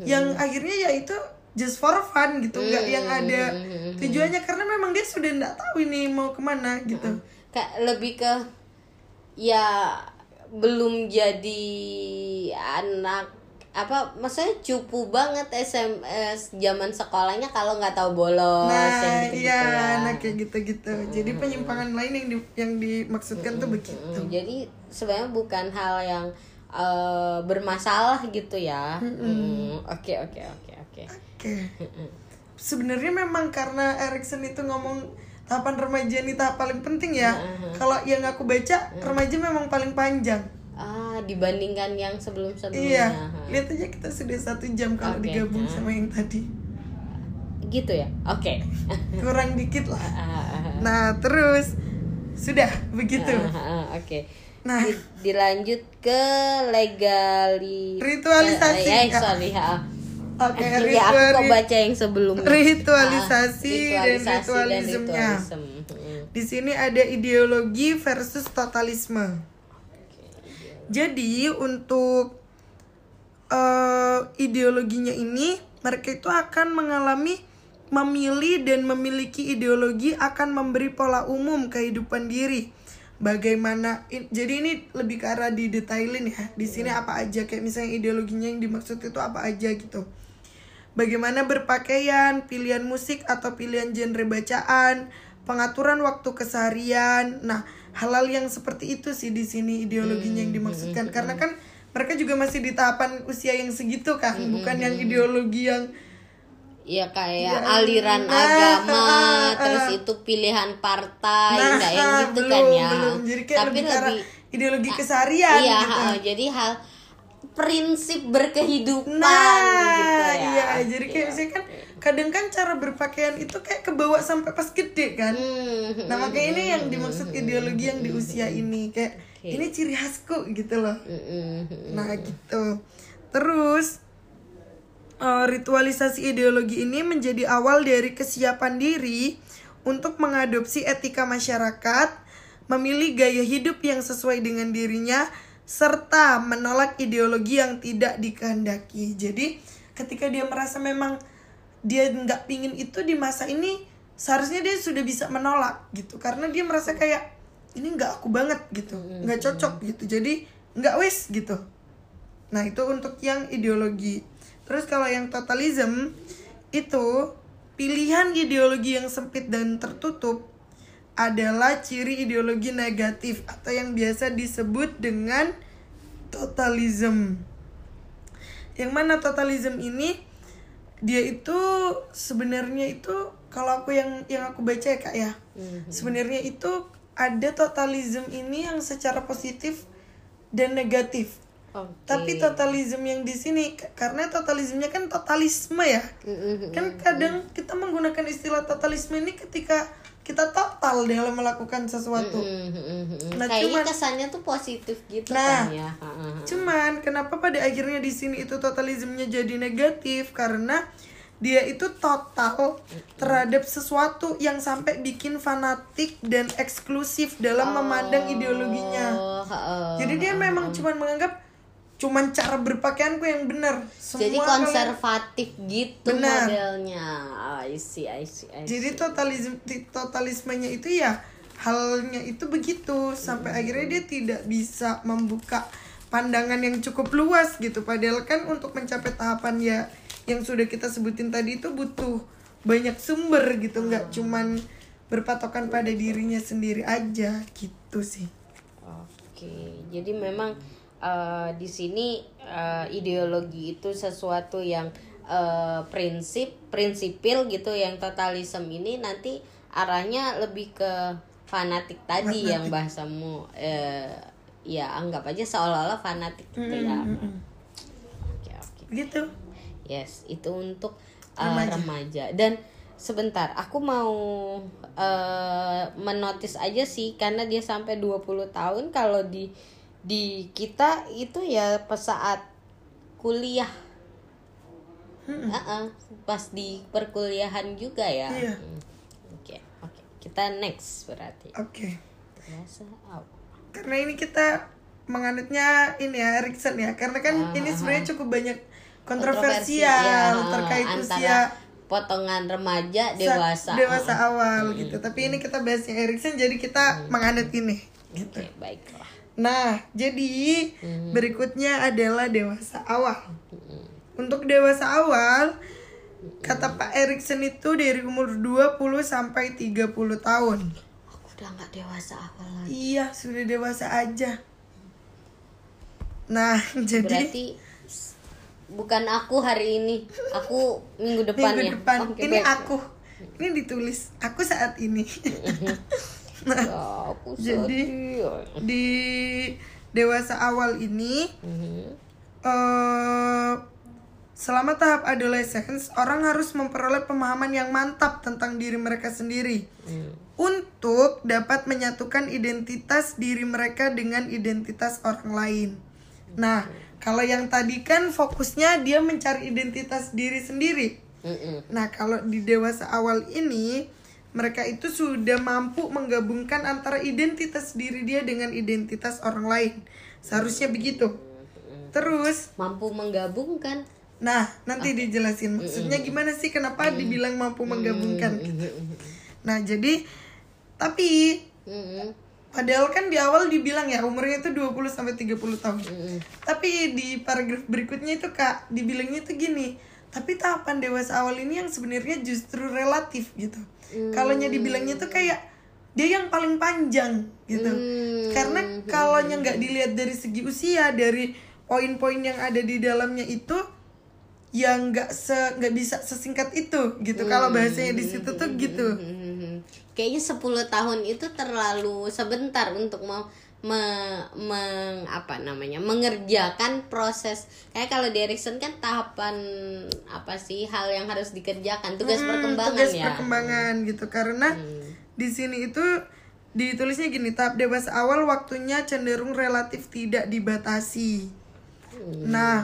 yang akhirnya ya itu just for fun gitu nggak yang ada tujuannya karena memang dia sudah nggak tahu ini mau ke mana gitu. Kayak lebih ke ya belum jadi anak apa maksudnya cupu banget SMS zaman sekolahnya kalau nggak tahu bolos nah yang gitu-gitu iya ya. nah kayak gitu-gitu. Jadi penyimpangan lain yang di, yang dimaksudkan tuh begitu. Mm, jadi sebenarnya bukan hal yang eh, bermasalah gitu ya. Mm, oke oke oke oke. Oke. Sebenarnya memang karena Erikson itu ngomong tahapan remaja ini tahap paling penting ya. Kalau yang aku baca remaja memang paling panjang ah dibandingkan yang sebelum iya sebelumnya lihat aja kita sudah satu jam kalau Oke. digabung sama yang tadi gitu ya oke kurang dikit lah Ah, ah, ah. nah terus sudah begitu oke Nah. Di- dilanjut ke legali Ritualisasi. eh, eh, sorry ha. oke ya aku kok baca yang sebelumnya Ritualisasi Ah, dan ritualisasi ritualismenya. ritualism. Mm. Di sini ada ideologi versus totalisme. Jadi untuk eh, ideologinya ini mereka itu akan mengalami memilih dan memiliki ideologi akan memberi pola umum kehidupan diri. Bagaimana in- jadi ini lebih ke arah didetailin ya. Di sini apa aja kayak misalnya ideologinya yang dimaksud itu apa aja gitu. Bagaimana berpakaian, pilihan musik atau pilihan genre bacaan, pengaturan waktu keseharian. Nah, hal-hal yang seperti itu sih di sini ideologinya yang dimaksudkan. Karena kan mereka juga masih di tahapan usia yang segitu kan, bukan yang ideologi yang Ya kayak Ya, aliran nah, agama, ah, ah. terus itu pilihan partai, nah, enggak yang ah, gitu belum, kan ya. belum. Jadi kayak Tapi lebih, lebih ideologi keseharian iya, gitu. jadi hal prinsip berkehidupan Nah, gitu ya. iya, jadi kayak misalnya kan kadang kan cara berpakaian itu kayak kebawa sampai pas gede kan. Hmm, Nah makanya ini yang dimaksud ideologi yang di usia ini kayak Oke. ini ciri khasku gitu loh. hmm, hmm, hmm. Nah gitu. Terus eh, ritualisasi ideologi ini menjadi awal dari kesiapan diri untuk mengadopsi etika masyarakat, memilih gaya hidup yang sesuai dengan dirinya, serta menolak ideologi yang tidak dikehendaki. Jadi ketika dia merasa memang dia nggak pingin itu di masa ini, seharusnya dia sudah bisa menolak gitu, karena dia merasa kayak ini nggak aku banget gitu, nggak cocok gitu. Jadi nggak wis gitu. Nah, itu untuk yang ideologi. Terus kalau yang totalism itu pilihan ideologi yang sempit dan tertutup adalah ciri ideologi negatif atau yang biasa disebut dengan totalism. Yang mana totalism ini dia itu sebenarnya itu kalau aku yang yang aku baca ya Kak ya. Sebenarnya itu ada totalism ini yang secara positif dan negatif. Oke. Tapi totalisme yang di sini karena totalismenya kan totalisme ya. Mm-mm. Kan kadang kita menggunakan istilah totalisme ini ketika kita total dalam melakukan sesuatu. Mm-mm. Nah, Kayaknya cuman- kesannya tuh positif gitu Nah, kan ya. Cuman kenapa pada akhirnya di sini itu totalismenya jadi negatif karena dia itu total terhadap sesuatu yang sampai bikin fanatik dan eksklusif dalam memandang ideologinya. Oh, ha. Jadi dia memang cuman menganggap cuman cara berpakaianku yang benar. Semua Jadi kalian- konservatif gitu Benar. modelnya. I see, I see, I see. Jadi totalisme totalismenya itu ya halnya itu begitu sampai akhirnya dia tidak bisa membuka pandangan yang cukup luas gitu. Padahal kan untuk mencapai tahapan ya yang sudah kita sebutin tadi itu butuh banyak sumber gitu, nggak cuman berpatokan pada dirinya sendiri aja gitu sih. Oke, jadi memang eh, di sini eh, ideologi itu sesuatu yang eh, prinsip, prinsipil gitu, yang totalisme ini nanti arahnya lebih ke fanatik tadi yang bahasamu eh, ya anggap aja seolah-olah fanatik gitu ya. Oke oke. Gitu. Yes, itu untuk uh, remaja. Dan sebentar, aku mau uh, menotis aja sih karena dia sampai 20 tahun kalau di di kita itu ya pas saat kuliah. Uh-uh, pas di perkuliahan juga ya. Iya. Hmm. Oke, oke. Kita next berarti. Oke. Oh. karena ini kita menganutnya ini ya Erikson ya karena kan Ah, ini ah, sebenarnya ah. cukup banyak Kontroversi, kontroversial ya, terkait antara usia potongan remaja sa- dewasa. dewasa awal gitu tapi ini kita bahasnya Erikson jadi kita menganut ini gitu Oke, baiklah. Nah, jadi berikutnya adalah dewasa awal. Untuk dewasa awal, kata Pak Erikson itu dari umur 20 sampai 30 tahun. Aku udah nggak dewasa awal lagi. Iya, sudah dewasa aja. Nah, jadi Berarti bukan aku hari ini, aku minggu depan minggu ya. depan Oke, ini baik. aku. Ini ditulis aku saat ini. Ya, aku Jadi- sedih. Di dewasa awal ini Mhm. eh selama tahap adolescence, orang harus memperoleh pemahaman yang mantap tentang diri mereka sendiri Hmm. untuk dapat menyatukan identitas diri mereka dengan identitas orang lain. Nah, kalau yang tadi kan fokusnya dia mencari identitas diri sendiri. Mm-mm. Nah, kalau di dewasa awal ini mereka itu sudah mampu menggabungkan antara identitas diri dia dengan identitas orang lain. Seharusnya begitu. Terus Mampu menggabungkan. Nah, nanti dijelasin maksudnya gimana sih kenapa dibilang mampu menggabungkan. gitu. Nah, jadi tapi padahal kan di awal dibilang ya umurnya itu 20 sampai 30 tahun. Tapi di paragraf berikutnya itu Kak, dibilangnya itu gini. Tapi tahapan dewasa awal ini yang sebenarnya justru relatif gitu. Kalau nya dibilangnya tuh kayak dia yang paling panjang gitu. Hmm. Karena kalau nggak dilihat dari segi usia, dari poin-poin yang ada di dalamnya itu yang nggak se nggak bisa sesingkat itu gitu. Kalau bahasanya di situ tuh gitu. Mhm. Kayaknya 10 tahun itu terlalu sebentar untuk mau me- meng- apa namanya mengerjakan proses. Kayak kalau di Erikson kan tahapan apa sih hal yang harus dikerjakan tugas Hmm, perkembangan tugas ya. perkembangan gitu. Karena di sini itu ditulisnya gini tahap dewasa awal waktunya cenderung relatif tidak dibatasi. Nah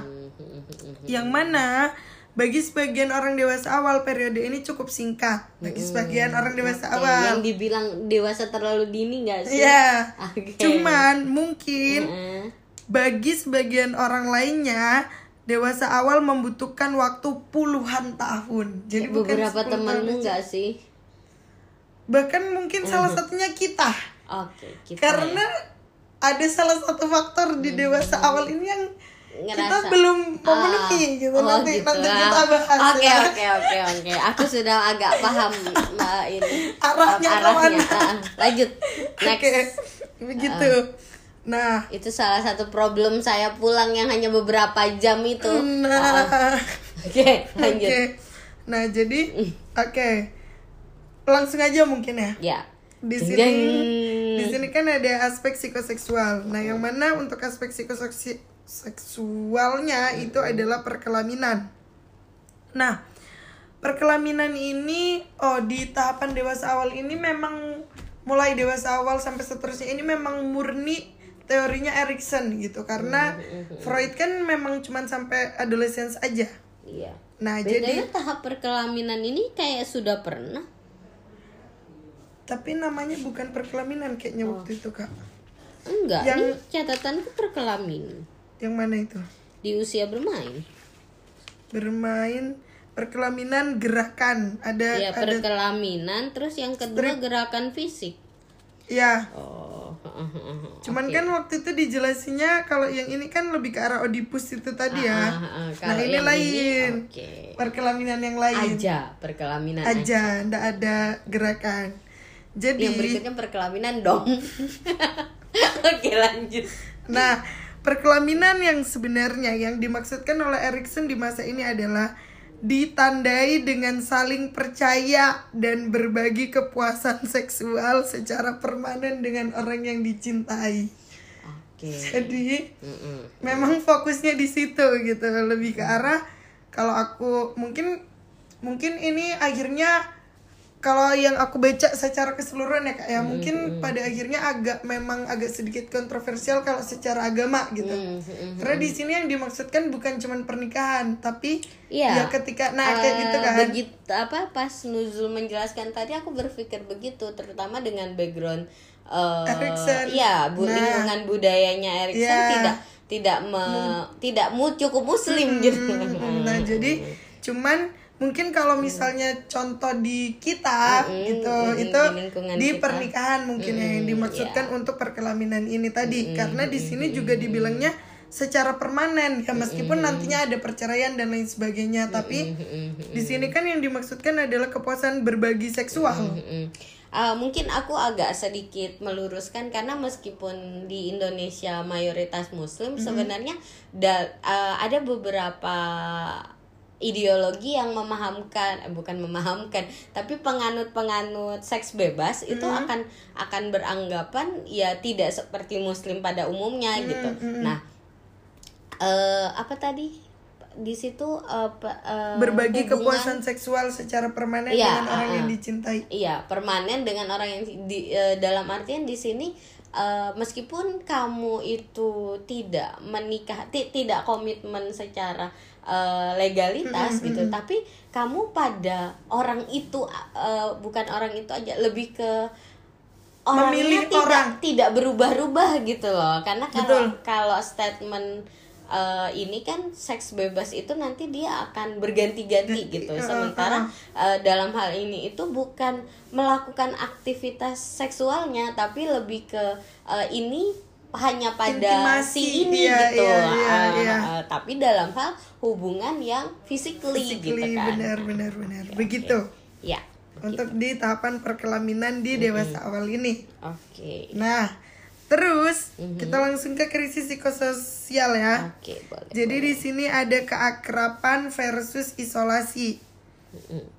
yang mana bagi sebagian orang dewasa awal periode ini cukup singkat. Bagi sebagian orang dewasa Oke, awal. yang dibilang dewasa terlalu dini nggak sih? Ya Oke. cuman mungkin Heeh. bagi sebagian orang lainnya dewasa awal membutuhkan waktu puluhan tahun. Jadi bukan beberapa 10 tahun temanmu nggak sih? Bahkan mungkin salah satunya kita. Oke kita karena ada salah satu faktor di dewasa awal ini yang kita Ngerasa. belum Ah, memenuhi gitu oh nanti gitu. nanti Ah. kita bahas Oke ya. oke oke oke. Aku sudah agak paham Mbak ini Arahnya arahnya. ke mana. Ah, lanjut. Next. Oke, begitu. Nah, Itu salah satu problem saya pulang yang hanya beberapa jam itu. nah, Oke, lanjut. oke. Nah, jadi oke. Langsung aja mungkin ya. Ya. Di sini ding. di sini kan ada aspek psikoseksual. Nah, yang mana untuk aspek psikoseksualnya itu adalah perkelaminan. Nah, perkelaminan ini oh di tahapan dewasa awal ini memang mulai dewasa awal sampai seterusnya ini memang murni teorinya Erikson gitu karena Freud kan memang cuman sampai adolescence aja. Iya. Nah, Bedanya jadi tahap perkelaminan ini kayak sudah pernah. tapi namanya bukan perkelaminan kayaknya waktu itu, Kak. Enggak, Yang- ini catatanku perkelamin Yang mana itu? di usia bermain. bermain perkelaminan gerakan ada Ya, ada perkelaminan, terus yang kedua gerakan fisik. ya Oh, cuman kan waktu itu dijelasinnya kalau yang ini kan lebih ke arah Oedipus itu tadi ya Ah, ah, ah. nah ini lain Oke. perkelaminan yang lain Aja perkelaminan aja. aja ndak ada gerakan jadi Yang berikutnya perkelaminan dong. Oke, lanjut. Nah, perkelaminan yang sebenarnya yang dimaksudkan oleh Erikson di masa ini adalah ditandai dengan saling percaya dan berbagi kepuasan seksual secara permanen dengan orang yang dicintai. Oke. Jadi, Mm-mm. memang fokusnya di situ gitu, lebih ke arah kalau aku mungkin mungkin ini akhirnya kalau yang aku baca secara keseluruhan ya kak ya mungkin pada akhirnya agak memang agak sedikit kontroversial kalau secara agama gitu Mm, mm, karena di sini yang dimaksudkan bukan cuman pernikahan tapi Iya. ya ketika nah kayak Eh, gitu kan Begitu apa pas Nuzul menjelaskan tadi aku berpikir begitu terutama dengan background eh Erikson. Iya, bu, Nah. lingkungan budayanya Erikson. Hmm. tidak tidak me, tidak mu cukup muslim gitu. nah jadi cuman mungkin kalau misalnya contoh di kita Mm-mm, gitu mm-mm, itu di di kita. pernikahan mungkin ya, yang Mm-mm, dimaksudkan untuk perkelaminan ini tadi. Karena di sini juga dibilangnya secara permanen ya meskipun nantinya ada perceraian dan lain sebagainya tapi di sini kan yang dimaksudkan adalah kepuasan berbagi seksual. Mm-mm. Ah, mungkin aku agak sedikit meluruskan karena meskipun di Indonesia mayoritas Muslim sebenarnya da- ah, ada beberapa ideologi yang memahamkan eh, bukan memahamkan tapi penganut-penganut seks bebas itu akan akan beranggapan ya tidak seperti Muslim pada umumnya gitu. Nah, eh apa tadi? Di situ eh, pe- eh, berbagi hubungan- kepuasan seksual secara permanen Iya, dengan orang ah, yang dicintai. Iya, permanen dengan orang yang di eh, dalam artian di sini eh, meskipun kamu itu tidak menikah, ti- tidak komitmen secara eh, legalitas gitu, tapi kamu pada orang itu eh, bukan orang itu aja lebih ke orangnya Memilih tidak orang. tidak berubah-ubah gitu loh. Karena kalau Betul. kalau statement eh, ini kan seks bebas itu nanti dia akan berganti-ganti Ganti, gitu. uh, Sementara eh, dalam hal ini itu bukan melakukan aktivitas seksualnya tapi lebih ke eh, ini hanya pada Intimasi, si ini iya, gitu. iya, iya, Ah, iya. ah, tapi dalam hal hubungan yang physically, gitu Physically, kan. benar benar benar begitu Ya. untuk di tahapan perkelaminan di dewasa awal ini Oke. nah terus Mhm. kita langsung ke krisis psikososial ya Oke, boleh. jadi di sini ada keakraban versus isolasi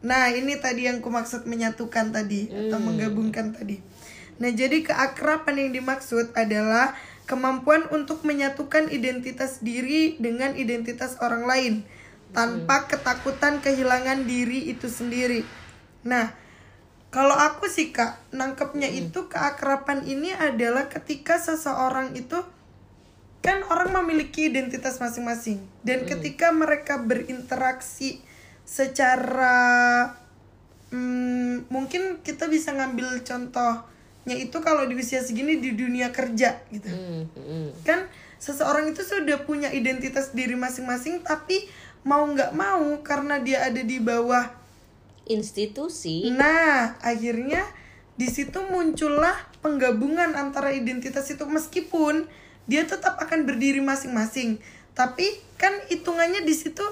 Nah, ini tadi yang kumaksud menyatukan tadi atau Hmm. menggabungkan tadi. Nah, jadi keakraban yang dimaksud adalah kemampuan untuk menyatukan identitas diri dengan identitas orang lain tanpa ketakutan kehilangan diri itu sendiri. Nah, kalau aku sih Kak, nangkepnya itu keakraban ini adalah ketika seseorang itu kan orang memiliki identitas masing-masing dan ketika mereka berinteraksi secara hmm, mungkin kita bisa ngambil contohnya itu kalau di usia segini di dunia kerja gitu Hmm, hmm. kan seseorang itu sudah punya identitas diri masing-masing tapi mau nggak mau karena dia ada di bawah Institusi. Nah, akhirnya di situ muncullah penggabungan antara identitas itu meskipun dia tetap akan berdiri masing-masing. Tapi kan hitungannya di situ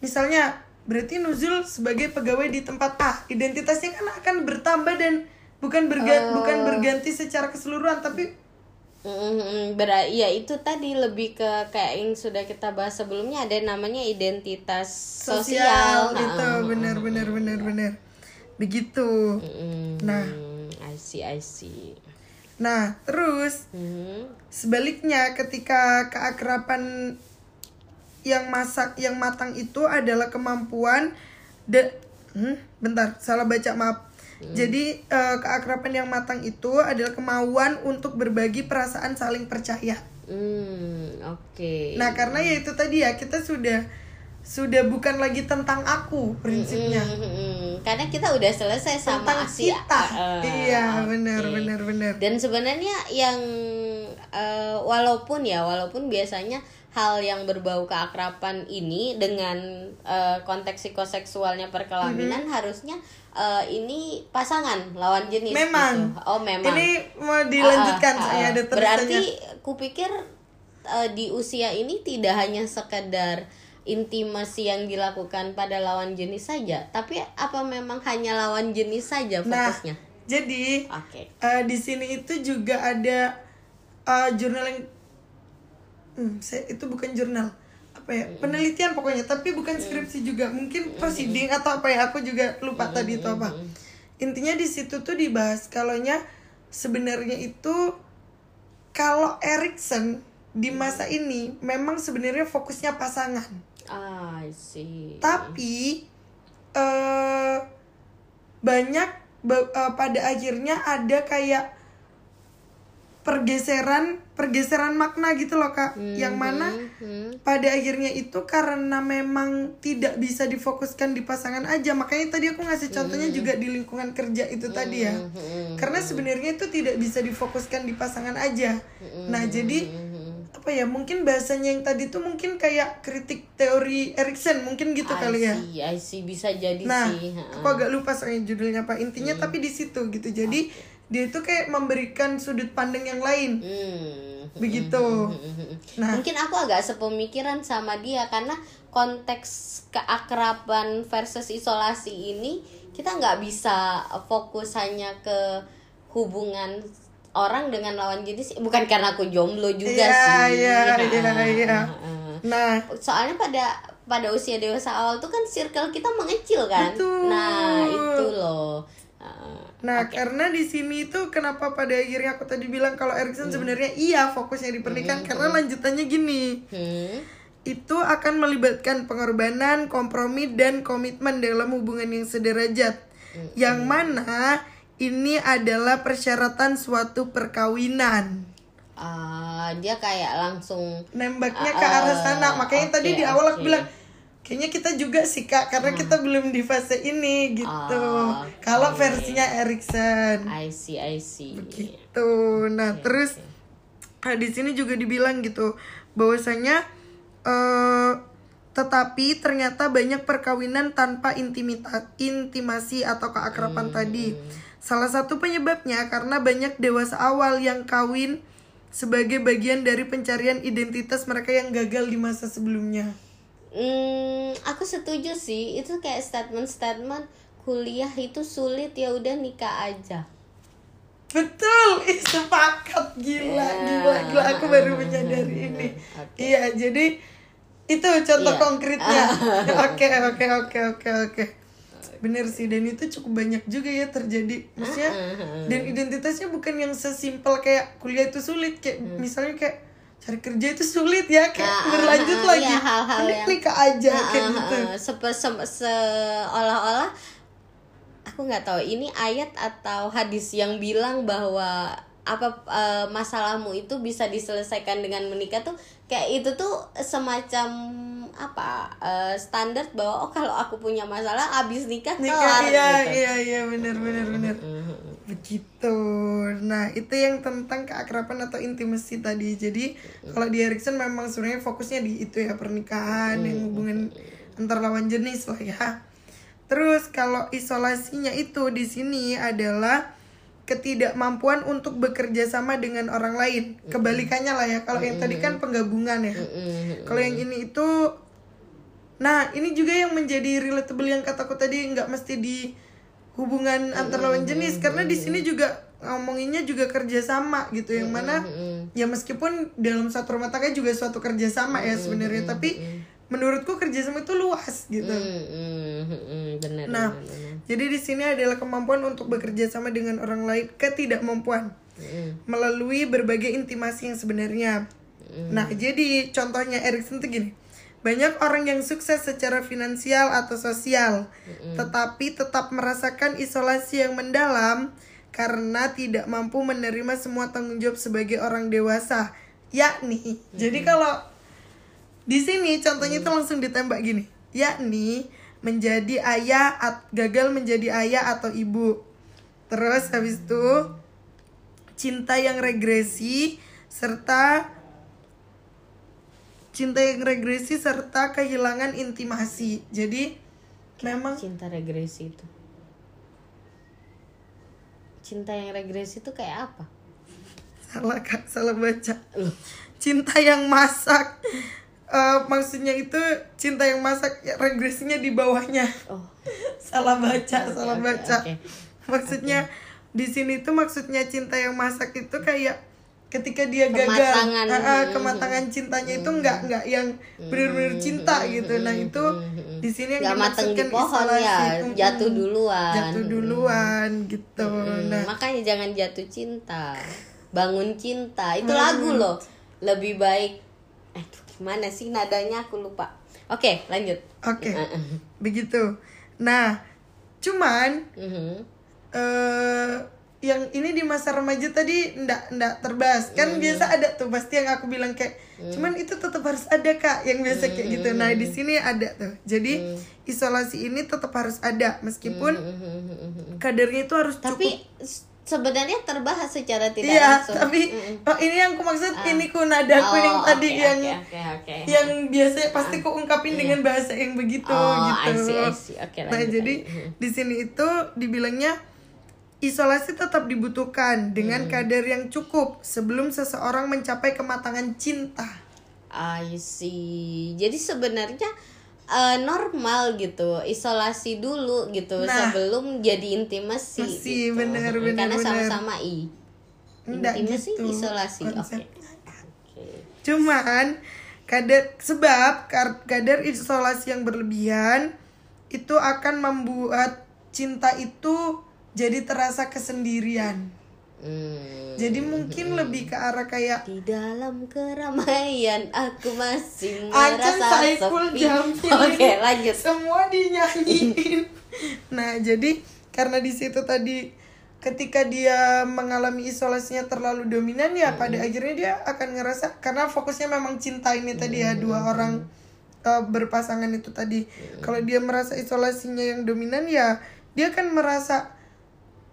misalnya berarti Nuzul sebagai pegawai di tempat A, identitasnya kan akan bertambah dan bukan berga- bukan berganti secara keseluruhan tapi Mm, bera- ya itu tadi lebih ke kayak yang sudah kita bahas sebelumnya ada namanya identitas sosial, sosial, gitu. Nah, Benar benar benar benar. Begitu. mm, Nah. I see I see. Nah, terus Mhm. Sebaliknya, ketika keakraban yang masak yang matang itu adalah kemampuan de hmm, bentar, salah baca maaf. Jadi eh, keakraban yang matang itu adalah kemauan untuk berbagi perasaan saling percaya. Hmm, oke. Nah, karena ya itu tadi ya kita sudah sudah bukan lagi tentang aku prinsipnya. Mm, mm, mm. Karena kita udah selesai sama Tentang si kita. eh, iya, oke. benar benar benar. Dan sebenarnya yang eh, walaupun ya walaupun biasanya hal yang berbau keakraban ini dengan eh, konteks psikoseksualnya perkelaminan harusnya eh, ini pasangan lawan jenis Memang. gitu. Oh, memang. Ini mau dilanjutkan ah, saya ah. ada Berarti kupikir eh, di usia ini tidak hanya sekedar intimasi yang dilakukan pada lawan jenis saja, tapi apa memang hanya lawan jenis saja Nah, fokusnya? jadi Oke. Eh, di sini itu juga ada jurnal yang hmm, saya, itu bukan jurnal. Apa ya? Penelitian pokoknya tapi bukan skripsi juga. Mungkin proceeding atau apa ya aku juga lupa tadi itu apa. intinya di situ tuh dibahas kalaunya sebenarnya itu kalau Erikson di masa ini memang sebenarnya fokusnya pasangan. Ah, I see. tapi eh banyak ba- eh, pada akhirnya ada kayak pergeseran pergeseran makna gitu loh kak. Yang mana Hmm. pada akhirnya itu karena memang tidak bisa difokuskan di pasangan aja. Makanya tadi aku ngasih contohnya juga di lingkungan kerja itu tadi ya. Hmm. karena sebenarnya itu tidak bisa difokuskan di pasangan aja. Nah jadi apa apa ya mungkin bahasanya yang tadi tuh mungkin kayak kritik teori Erikson mungkin gitu I kali ya. see, I see. bisa jadi nah sih aku agak lupa soalnya judulnya apa. Intinya tapi di situ gitu. Jadi dia itu kayak memberikan sudut pandang yang lain Hmm. begitu nah Mungkin aku agak sepemikiran sama dia karena konteks keakraban versus isolasi ini kita nggak bisa fokus hanya ke hubungan orang dengan lawan jenis bukan karena aku jomblo juga Iya, sih. iya, Ha, iya, iya. ha, ha. nah Soalnya pada pada usia dewasa awal tuh kan circle kita mengecil kan. Betul. Nah, itu loh. Ha. Nah, karena di sini itu kenapa pada akhirnya aku tadi bilang kalau Erikson sebenarnya iya fokusnya di pernikahan karena lanjutannya gini. Hmm. Itu akan melibatkan pengorbanan, kompromi dan komitmen dalam hubungan yang sederajat. Yang mana ini adalah persyaratan suatu perkawinan. Ah, dia kayak langsung Nembaknya ke Ah, arah sana. Makanya tadi oke, di awal aku oke. bilang kayaknya kita juga sih Kak karena kita belum di fase ini gitu. Ah, Kalau oke. versinya Erikson. I see, I see. gitu nah terus nah, di sini juga dibilang gitu bahwasanya eh tetapi ternyata banyak perkawinan tanpa intimita intimasi atau keakraban tadi salah satu penyebabnya karena banyak dewasa awal yang kawin sebagai bagian dari pencarian identitas mereka yang gagal di masa sebelumnya Hmm, aku setuju sih. Itu kayak statement-statement kuliah itu sulit ya udah nikah aja. Betul, sepakat gila, Ya. gila, gila aku baru menyadari ini. Oke. Iya, jadi itu contoh Iya. konkretnya. Oke, oke, oke, oke, oke. Bener sih, dan itu cukup banyak juga ya terjadi. Maksudnya, dan identitasnya bukan yang sesimpel kayak kuliah itu sulit, kayak misalnya kayak cari kerja itu sulit ya, kayak Ah, berlanjut ah, ah, lagi. iya, hal-hal Mending yang- nikah aja Ah, kayak ah, gitu. ah, sepe- se- seolah-olah aku nggak tahu ini ayat atau hadis yang bilang bahwa apa eh, masalahmu itu bisa diselesaikan dengan menikah tuh kayak itu tuh semacam apa eh, standar bahwa oh kalau aku punya masalah abis nikah, Nikah, kelar iya, gitu. iya, iya, bener, bener, bener. Begitu. Nah, itu yang tentang keakraban atau intimasi tadi. Jadi, kalau di Erikson memang sebenarnya fokusnya di itu ya pernikahan yang hubungan antar lawan jenis lah ya. Terus kalau isolasinya itu di sini adalah ketidakmampuan untuk bekerja sama dengan orang lain. Kebalikannya lah ya. Kalau yang tadi kan penggabungan ya. Kalau yang ini itu Nah, ini juga yang menjadi relatable yang kataku tadi nggak mesti di hubungan antar lawan jenis. Karena di sini juga ngomonginnya juga kerjasama gitu yang mana ya meskipun dalam satu rumah tangga juga suatu kerjasama ya sebenarnya. tapi menurutku kerjasama itu luas gitu. Hmm, hmm, hmm, hmm, benar Nah, benar, benar. jadi di sini adalah kemampuan untuk bekerja sama dengan orang lain ketidakmampuan Hmm, melalui berbagai intimasi yang sebenarnya. Nah, jadi contohnya Erikson tuh gini. Banyak orang yang sukses secara finansial atau sosial, tetapi tetap merasakan isolasi yang mendalam karena tidak mampu menerima semua tanggung jawab sebagai orang dewasa. Yakni, jadi kalau di sini contohnya itu langsung ditembak gini. Yakni menjadi ayah at, gagal menjadi ayah atau ibu. Terus habis itu cinta yang regresi serta cinta yang regresi serta kehilangan intimasi. Jadi memang cinta regresi itu cinta yang regresi itu kayak apa salah kak salah baca. Cinta yang masak Eh, maksudnya itu cinta yang masak ya, regresinya di bawahnya. oh salah baca, Oke, salah oke, baca. oke. Maksudnya di sini tuh maksudnya cinta yang masak itu kayak ketika dia gagal, Kematangan. ah, ah, kematangan cintanya itu nggak nggak yang benar-benar cinta gitu. Nah itu di sini yang mateng di pohon ya isolasi. Jatuh duluan jatuh duluan gitu. Hmm, Nah makanya jangan jatuh cinta bangun cinta itu lagu loh lebih baik eh gimana sih nadanya? Aku lupa. Oke lanjut. Oke. Begitu. Nah cuman Mhm. eh yang ini di masa remaja tadi ndak ndak terbahas. Kan biasa ada tuh pasti yang aku bilang kayak cuman itu tetap harus ada kak yang biasa kayak gitu. Nah di sini ada tuh. Jadi isolasi ini tetap harus ada meskipun kadarnya itu harus cukup. tapi s- sebenarnya terbahas secara tidak Iya, langsung. tapi Mm-mm. oh, ini yang aku maksud ini ku nadaku Oh, yang tadi oke, yang oke, oke, oke. yang biasanya pasti ku ungkapin dengan bahasa yang begitu Oh, gitu. I see, I see. Oke, nah, lanjut, jadi lanjut. di sini itu dibilangnya isolasi tetap dibutuhkan dengan kadar yang cukup sebelum seseorang mencapai kematangan cinta. I see. Jadi sebenarnya eh, normal gitu, isolasi dulu gitu Nah. sebelum jadi intimasi. Masih, gitu. bener, bener, Karena sama-sama i. Intimasi, gitu isolasi. Oke. konsepnya. Oke. Cuman kadar sebab kadar isolasi yang berlebihan itu akan membuat cinta itu jadi terasa kesendirian. Hmm. Jadi mungkin lebih ke arah kayak Di dalam keramaian aku masih merasa sepi. Oke, ini lanjut. semua dinyanyiin. nah, jadi karena di situ tadi ketika dia mengalami isolasinya terlalu dominan ya pada akhirnya dia akan ngerasa karena fokusnya memang cinta ini tadi ya dua orang uh, berpasangan itu tadi. Kalau dia merasa isolasinya yang dominan ya dia akan merasa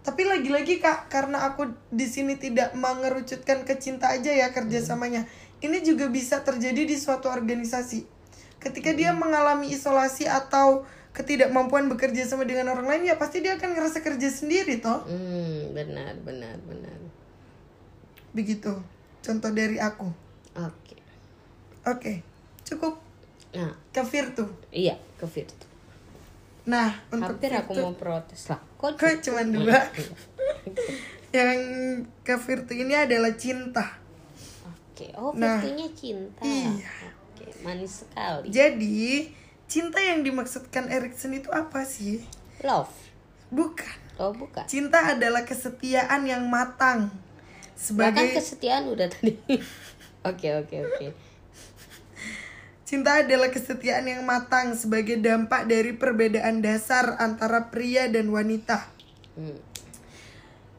tapi lagi-lagi kak karena aku di sini tidak mengerucutkan ke cinta aja ya kerjasamanya ini juga bisa terjadi di suatu organisasi. Ketika dia mengalami isolasi atau ketidakmampuan bekerja sama dengan orang lain ya pasti dia akan ngerasa kerja sendiri toh. Hmm, benar, benar, benar. begitu contoh dari aku. Oke. oke cukup. Nah, ke Virtu. Iya ke Virtu. Nah untuk Hampir aku Virtu- mau protes lah. Kok kok cuma dua yang ke Virtu ini adalah cinta Oke, oh Nah, Virtunya cinta. iya. Oke, manis sekali. jadi cinta yang dimaksudkan Erikson itu apa sih Love. bukan Oh, bukan. Cinta adalah kesetiaan yang matang. Bahkan Sebagai kesetiaan udah tadi. Oke, oke, oke. Cinta adalah kesetiaan yang matang sebagai dampak dari perbedaan dasar antara pria dan wanita. Hmm.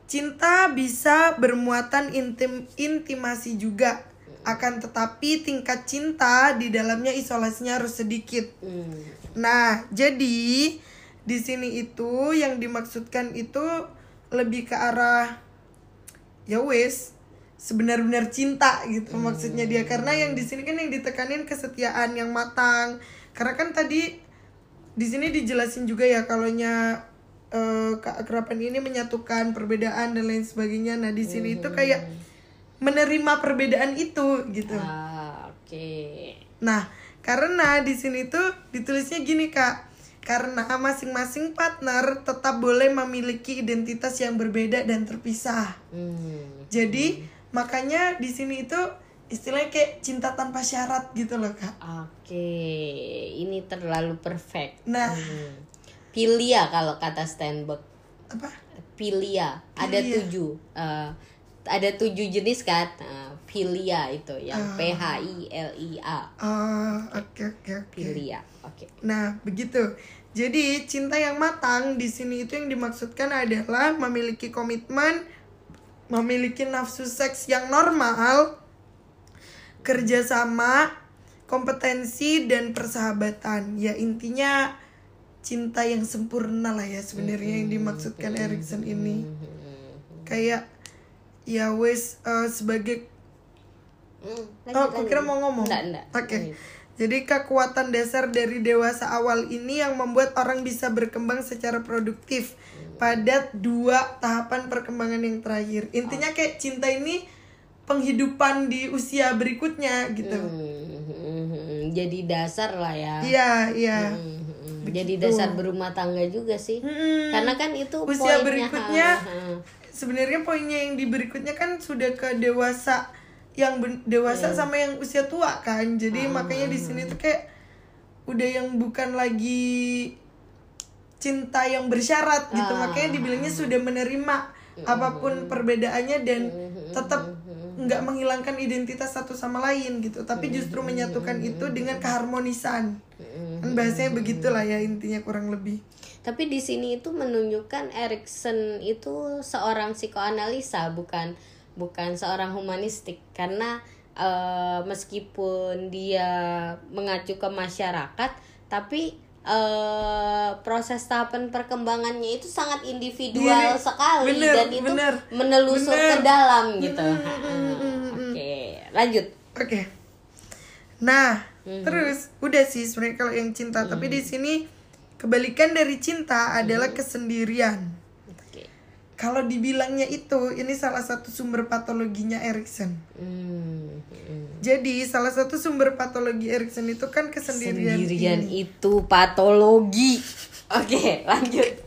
Cinta bisa bermuatan intim intimasi juga. Akan tetapi tingkat cinta di dalamnya isolasinya harus sedikit. Hmm. Nah, jadi di sini itu yang dimaksudkan itu lebih ke arah ya wes sebenar-benar cinta gitu maksudnya dia. Karena yang di sini kan yang ditekanin kesetiaan yang matang. Karena kan tadi di sini dijelasin juga ya kalaunya eh, keakraban ini menyatukan perbedaan dan lain sebagainya. Nah di sini itu kayak menerima perbedaan itu gitu. Ah, oke. Nah, karena di sini tuh ditulisnya gini kak, karena masing-masing partner tetap boleh memiliki identitas yang berbeda dan terpisah. Hmm. Jadi makanya di sini itu istilahnya kayak cinta tanpa syarat gitu loh kak. Oke, ini terlalu perfect. Nah, Hmm. Pilia kalau kata Steinbeck. apa? Pilia, ada Pilia. tujuh. Eh, ada tujuh jenis kan? Nah, Pilia itu yang Ah. P H I L I A. Oh, oke oke oke. Pilia. Oke. Nah, begitu. Jadi, cinta yang matang di sini itu yang dimaksudkan adalah memiliki komitmen, memiliki nafsu seks yang normal, kerjasama, kompetensi dan persahabatan. Ya intinya cinta yang sempurna lah ya sebenarnya yang dimaksudkan Erikson ini. Kayak ya wes eh, sebagai Hmm, Oh, aku kira mau ngomong. Oke. Jadi kekuatan dasar dari dewasa awal ini yang membuat orang bisa berkembang secara produktif pada dua tahapan perkembangan yang terakhir. Intinya kayak cinta ini penghidupan di usia berikutnya gitu. Hmm, jadi dasar lah ya. Iya, iya. Hmm, Jadi dasar berumah tangga juga sih. Mm-mm. Karena kan itu Usia poinnya, berikutnya sebenarnya poinnya yang di berikutnya kan sudah ke dewasa yang dewasa sama yang usia tua kan jadi Ah. makanya di sini tuh kayak udah yang bukan lagi cinta yang bersyarat gitu. Ah. makanya dibilangnya sudah menerima apa pun perbedaannya dan tetap nggak menghilangkan identitas satu sama lain gitu. Tapi justru menyatukan itu dengan keharmonisan. Kan bahasanya begitulah ya intinya kurang lebih. Tapi di sini itu menunjukkan Erikson itu seorang psikoanalisa bukan bukan seorang humanistik. Karena eh, meskipun dia mengacu ke masyarakat tapi eh, proses tahapan perkembangannya itu sangat individual Diri- sekali bener, dan itu bener, menelusur bener. ke dalam gitu. Mm, Ha, mm, mm, mm, Oke, lanjut. Oke. Nah, Mhm. terus udah sih sebenarnya kalau yang cinta, tapi di sini kebalikan dari cinta adalah Mhm. kesendirian. Kalau dibilangnya itu, ini salah satu sumber patologinya Erikson. Hmm, hmm. Jadi salah satu sumber patologi Erikson itu kan kesendirian. Sendirian ini. itu patologi. Oke, lanjut.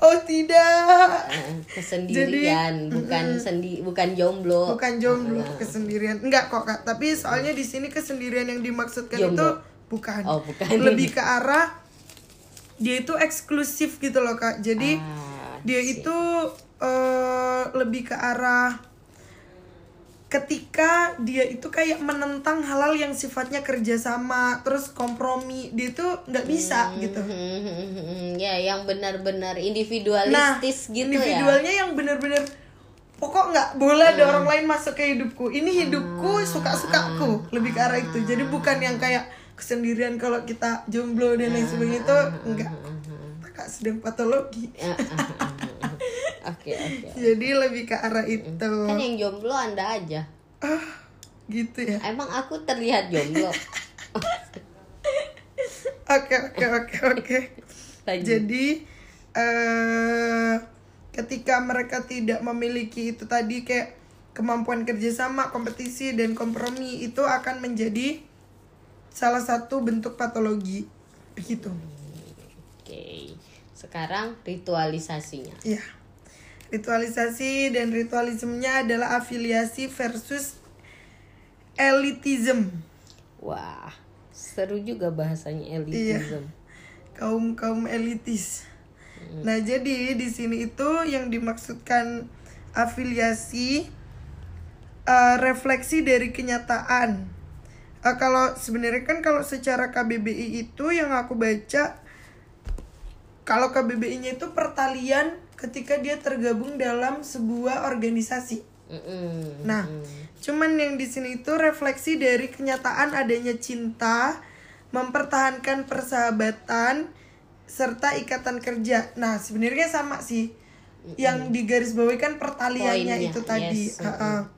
Oh tidak, Kesendirian, bukan sendi, bukan jomblo. bukan jomblo kesendirian. Enggak kok kak. Tapi soalnya di sini kesendirian yang dimaksudkan Jomblo. itu bukan. Oh, bukan. Lebih ke arah dia itu eksklusif gitu loh kak. Jadi Ah, dia itu eh, lebih ke arah ketika dia itu kayak menentang halal yang sifatnya kerjasama terus kompromi dia itu nggak bisa gitu. Hmm, ya yang benar-benar individualistis nah gitu ya. individualnya yang bener-bener pokok nggak boleh ada orang lain masuk ke hidupku. Ini hidupku suka sukaku lebih ke arah itu. Jadi bukan yang kayak kesendirian kalau kita jomblo dan lain sebagainya itu enggak kakak sedang patologi Oke, oke. jadi lebih ke arah itu Kan yang jomblo Anda aja. ah gitu ya Emang aku terlihat jomblo. Oke oke oke oke. Jadi eh ketika mereka tidak memiliki itu tadi kayak kemampuan kerjasama, kompetisi dan kompromi itu akan menjadi salah satu bentuk patologi begitu. Oke. Sekarang ritualisasinya. Iya. Ritualisasi dan ritualismenya adalah afiliasi versus elitism. Wah, seru juga bahasanya Iya. elitism. kaum kaum elitis. Nah jadi di sini itu yang dimaksudkan afiliasi eh, refleksi dari kenyataan. Eh, kalau sebenarnya kan kalau secara KBBI itu yang aku baca kalau KBBI-nya itu pertalian ketika dia tergabung dalam sebuah organisasi. Mm-mm. Nah, cuman yang di sini itu refleksi dari kenyataan adanya cinta, mempertahankan persahabatan serta ikatan kerja. Nah, sebenarnya sama sih. Yang digarisbawahi kan pertaliannya Poinnya, itu tadi. yes.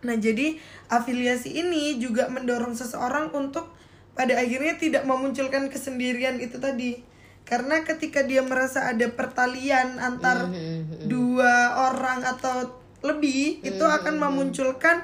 Nah, jadi afiliasi ini juga mendorong seseorang untuk pada akhirnya tidak memunculkan kesendirian itu tadi. Karena ketika dia merasa ada pertalian antar Mhm. dua orang atau lebih itu akan memunculkan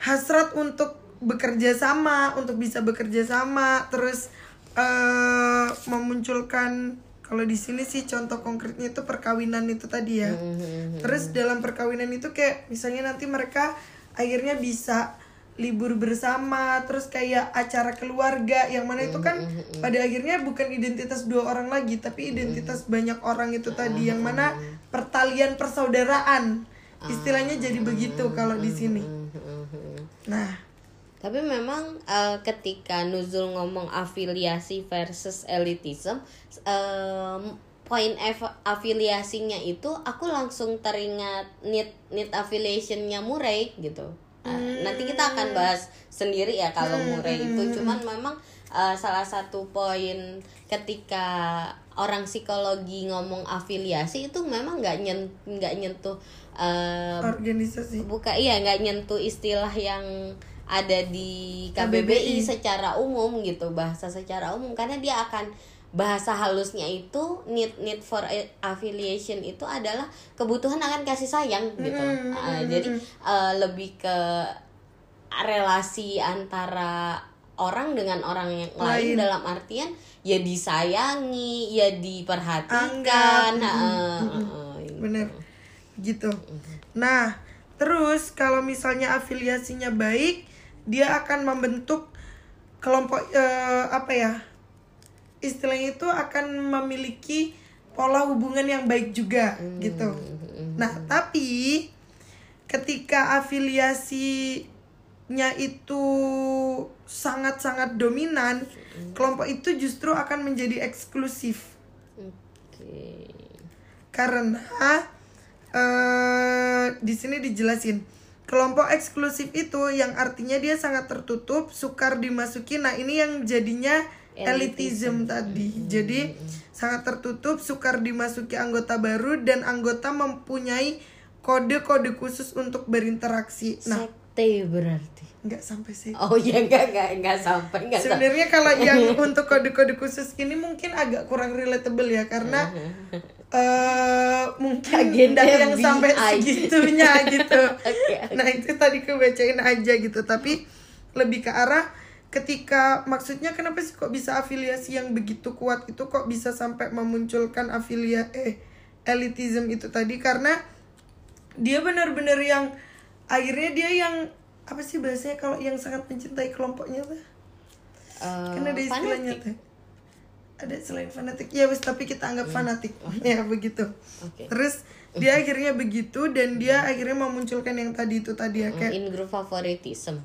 hasrat untuk bekerja sama, untuk bisa bekerja sama, terus eh memunculkan kalau di sini sih contoh konkretnya itu perkawinan itu tadi ya. Mhm. Terus dalam perkawinan itu kayak misalnya nanti mereka akhirnya bisa libur bersama, terus kayak acara keluarga yang mana itu kan pada akhirnya bukan identitas dua orang lagi, tapi identitas banyak orang itu tadi yang mana pertalian persaudaraan. Istilahnya jadi begitu kalau di sini. Nah, Tapi memang eh, ketika Nuzul ngomong afiliasi versus elitism, em, poin afiliasinya itu aku langsung teringat need need affiliationnya Murray gitu. Nanti kita akan bahas sendiri ya kalau Murray itu. Cuman memang eh, salah satu poin ketika orang psikologi ngomong afiliasi itu memang nggak nyen nggak nyentuh eh, organisasi. buka iya nggak nyentuh istilah yang ada di KBBI, KBBI. secara umum gitu bahasa secara umum karena dia akan bahasa halusnya itu need need for affiliation itu adalah kebutuhan akan kasih sayang gitu Ah, jadi eh, lebih ke relasi antara orang dengan orang yang lain, Lain. dalam artian ya disayangi ya diperhatikan Anggap. ah, ah, ah, Bener. Gitu. Nah, terus kalau misalnya afiliasinya baik, dia akan membentuk kelompok eh, apa ya? Istilahnya itu akan memiliki pola hubungan yang baik juga gitu. Nah, tapi ketika afiliasinya itu sangat-sangat dominan, kelompok itu justru akan menjadi eksklusif Oke. karena eh di sini dijelasin kelompok eksklusif itu yang artinya dia sangat tertutup, sukar dimasuki. Nah, ini yang jadinya elitism tadi. Jadi sangat tertutup, sukar dimasuki anggota baru dan anggota mempunyai kode-kode khusus untuk berinteraksi. Nah, sekte berarti. Nggak sampai sih. oh ya enggak enggak enggak sampai enggak sampai. Sebenarnya kalau yang untuk kode-kode khusus ini mungkin agak kurang relatable ya karena eh mungkin Agenda yang sampai segitunya gitu. Oke, Nah itu tadi kebacain aja gitu. Tapi lebih ke arah ketika maksudnya kenapa sih kok bisa afiliasi yang begitu kuat itu kok bisa sampai memunculkan afilia eh elitism itu tadi? Karena dia benar-benar yang akhirnya dia yang apa sih bahasanya kalau yang sangat mencintai kelompoknya tuh? Eh, kan ada istilahnya fanatik. tuh. Ada selain fanatik. Ya wis tapi kita anggap fanatik. Ya begitu. Oke. terus dia akhirnya begitu dan dia akhirnya memunculkan yang tadi itu tadi ya kayak in group favoritism.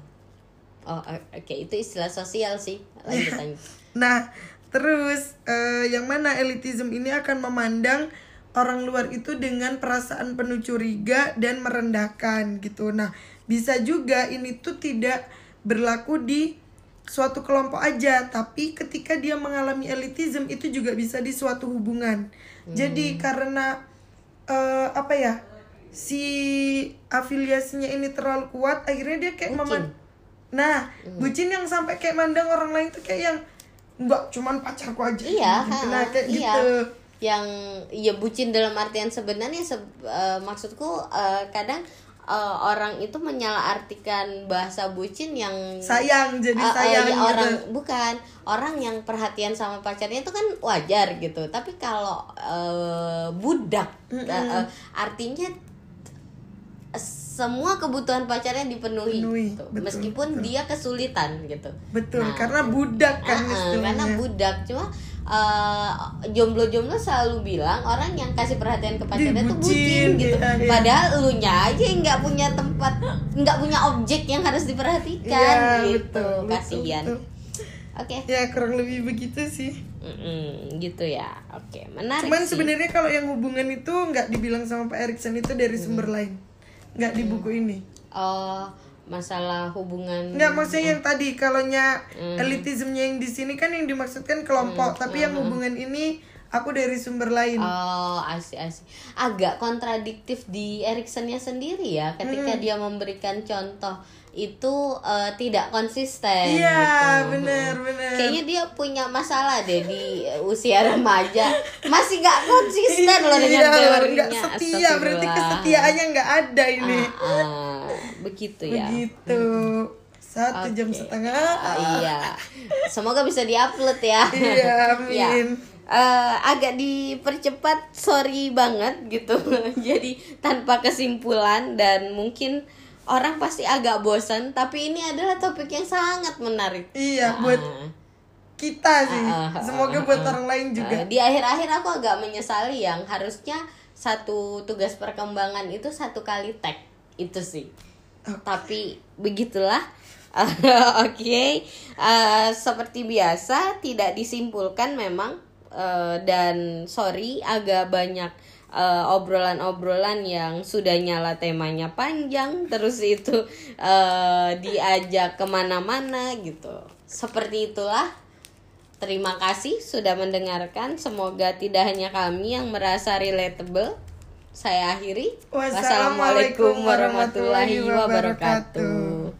Oh oke itu istilah sosial sih. Lanjut lanjut Nah, terus eh, yang mana elitism ini akan memandang orang luar itu dengan perasaan penuh curiga dan merendahkan gitu. Nah, bisa juga ini tuh tidak berlaku di suatu kelompok aja, tapi ketika dia mengalami elitism itu juga bisa di suatu hubungan. Jadi karena eh, apa ya? Si afiliasinya ini terlalu kuat, akhirnya dia kayak meman Nah, bucin yang sampai kayak mandang orang lain tuh kayak yang enggak cuman pacarku aja. iya gitu. Nah, kayak iya gitu. Yang ya bucin dalam artian sebenarnya se- eh, maksudku eh, kadang eh, orang itu menyalahartikan bahasa bucin yang Sayang jadi eh, sayang ya, gitu. orang bukan orang yang perhatian sama pacarnya itu kan wajar gitu tapi kalau eh, budak eh, eh, artinya semua kebutuhan pacarnya dipenuhi Penuhi, gitu. betul, meskipun betul. dia kesulitan gitu Betul, Nah, karena budak kan ah, istilahnya. karena budak cuma eh, jomblo-jomblo selalu bilang orang yang kasih perhatian ke pacarnya tuh bucin gitu iya, iya. padahal elunya aja yang nggak punya tempat nggak punya objek yang harus diperhatikan Iya, gitu betul, kasihan oke Ya kurang lebih begitu sih. Mm-mm, gitu ya oke menarik Cuman sebenarnya kalau yang hubungan itu nggak dibilang sama Pak Erikson itu dari sumber lain. Nggak di buku ini. oh masalah hubungan Nggak maksudnya yang tadi kalau nya Hmm. elitismnya yang di sini kan yang dimaksudkan kelompok, tapi yang hubungan ini aku dari sumber lain. Oh, asik asik. Agak kontradiktif di Ericksonnya sendiri ya, ketika Hmm. dia memberikan contoh itu eh, tidak konsisten. Iya, gitu. bener, bener. Kayaknya dia punya masalah deh di usia remaja, masih nggak konsisten loh dengan Iya, teorinya. nggak setia, berarti kesetiaannya nggak ada ini. Ah, ah, begitu ya. Begitu. Satu jam Oke. setengah. Ah, iya. Semoga bisa diupload ya. Iya, amin. Ya. Eh, agak dipercepat, sorry banget gitu. Jadi tanpa kesimpulan dan mungkin orang pasti agak bosan, tapi ini adalah topik yang sangat menarik. Iya, buat Ah. kita sih. Ah, ah, Semoga buat orang lain juga. Di akhir-akhir aku agak menyesali yang harusnya satu tugas perkembangan itu satu kali tag itu sih. Tapi begitulah. Oke, Eh, seperti biasa tidak disimpulkan memang eh, dan sorry agak banyak eh, obrolan-obrolan yang sudah nyala temanya panjang terus itu eh, diajak ke mana-mana gitu. Seperti itulah Terima kasih sudah mendengarkan. Semoga tidak hanya kami yang merasa relatable. Saya akhiri. Wassalamualaikum warahmatullahi wabarakatuh.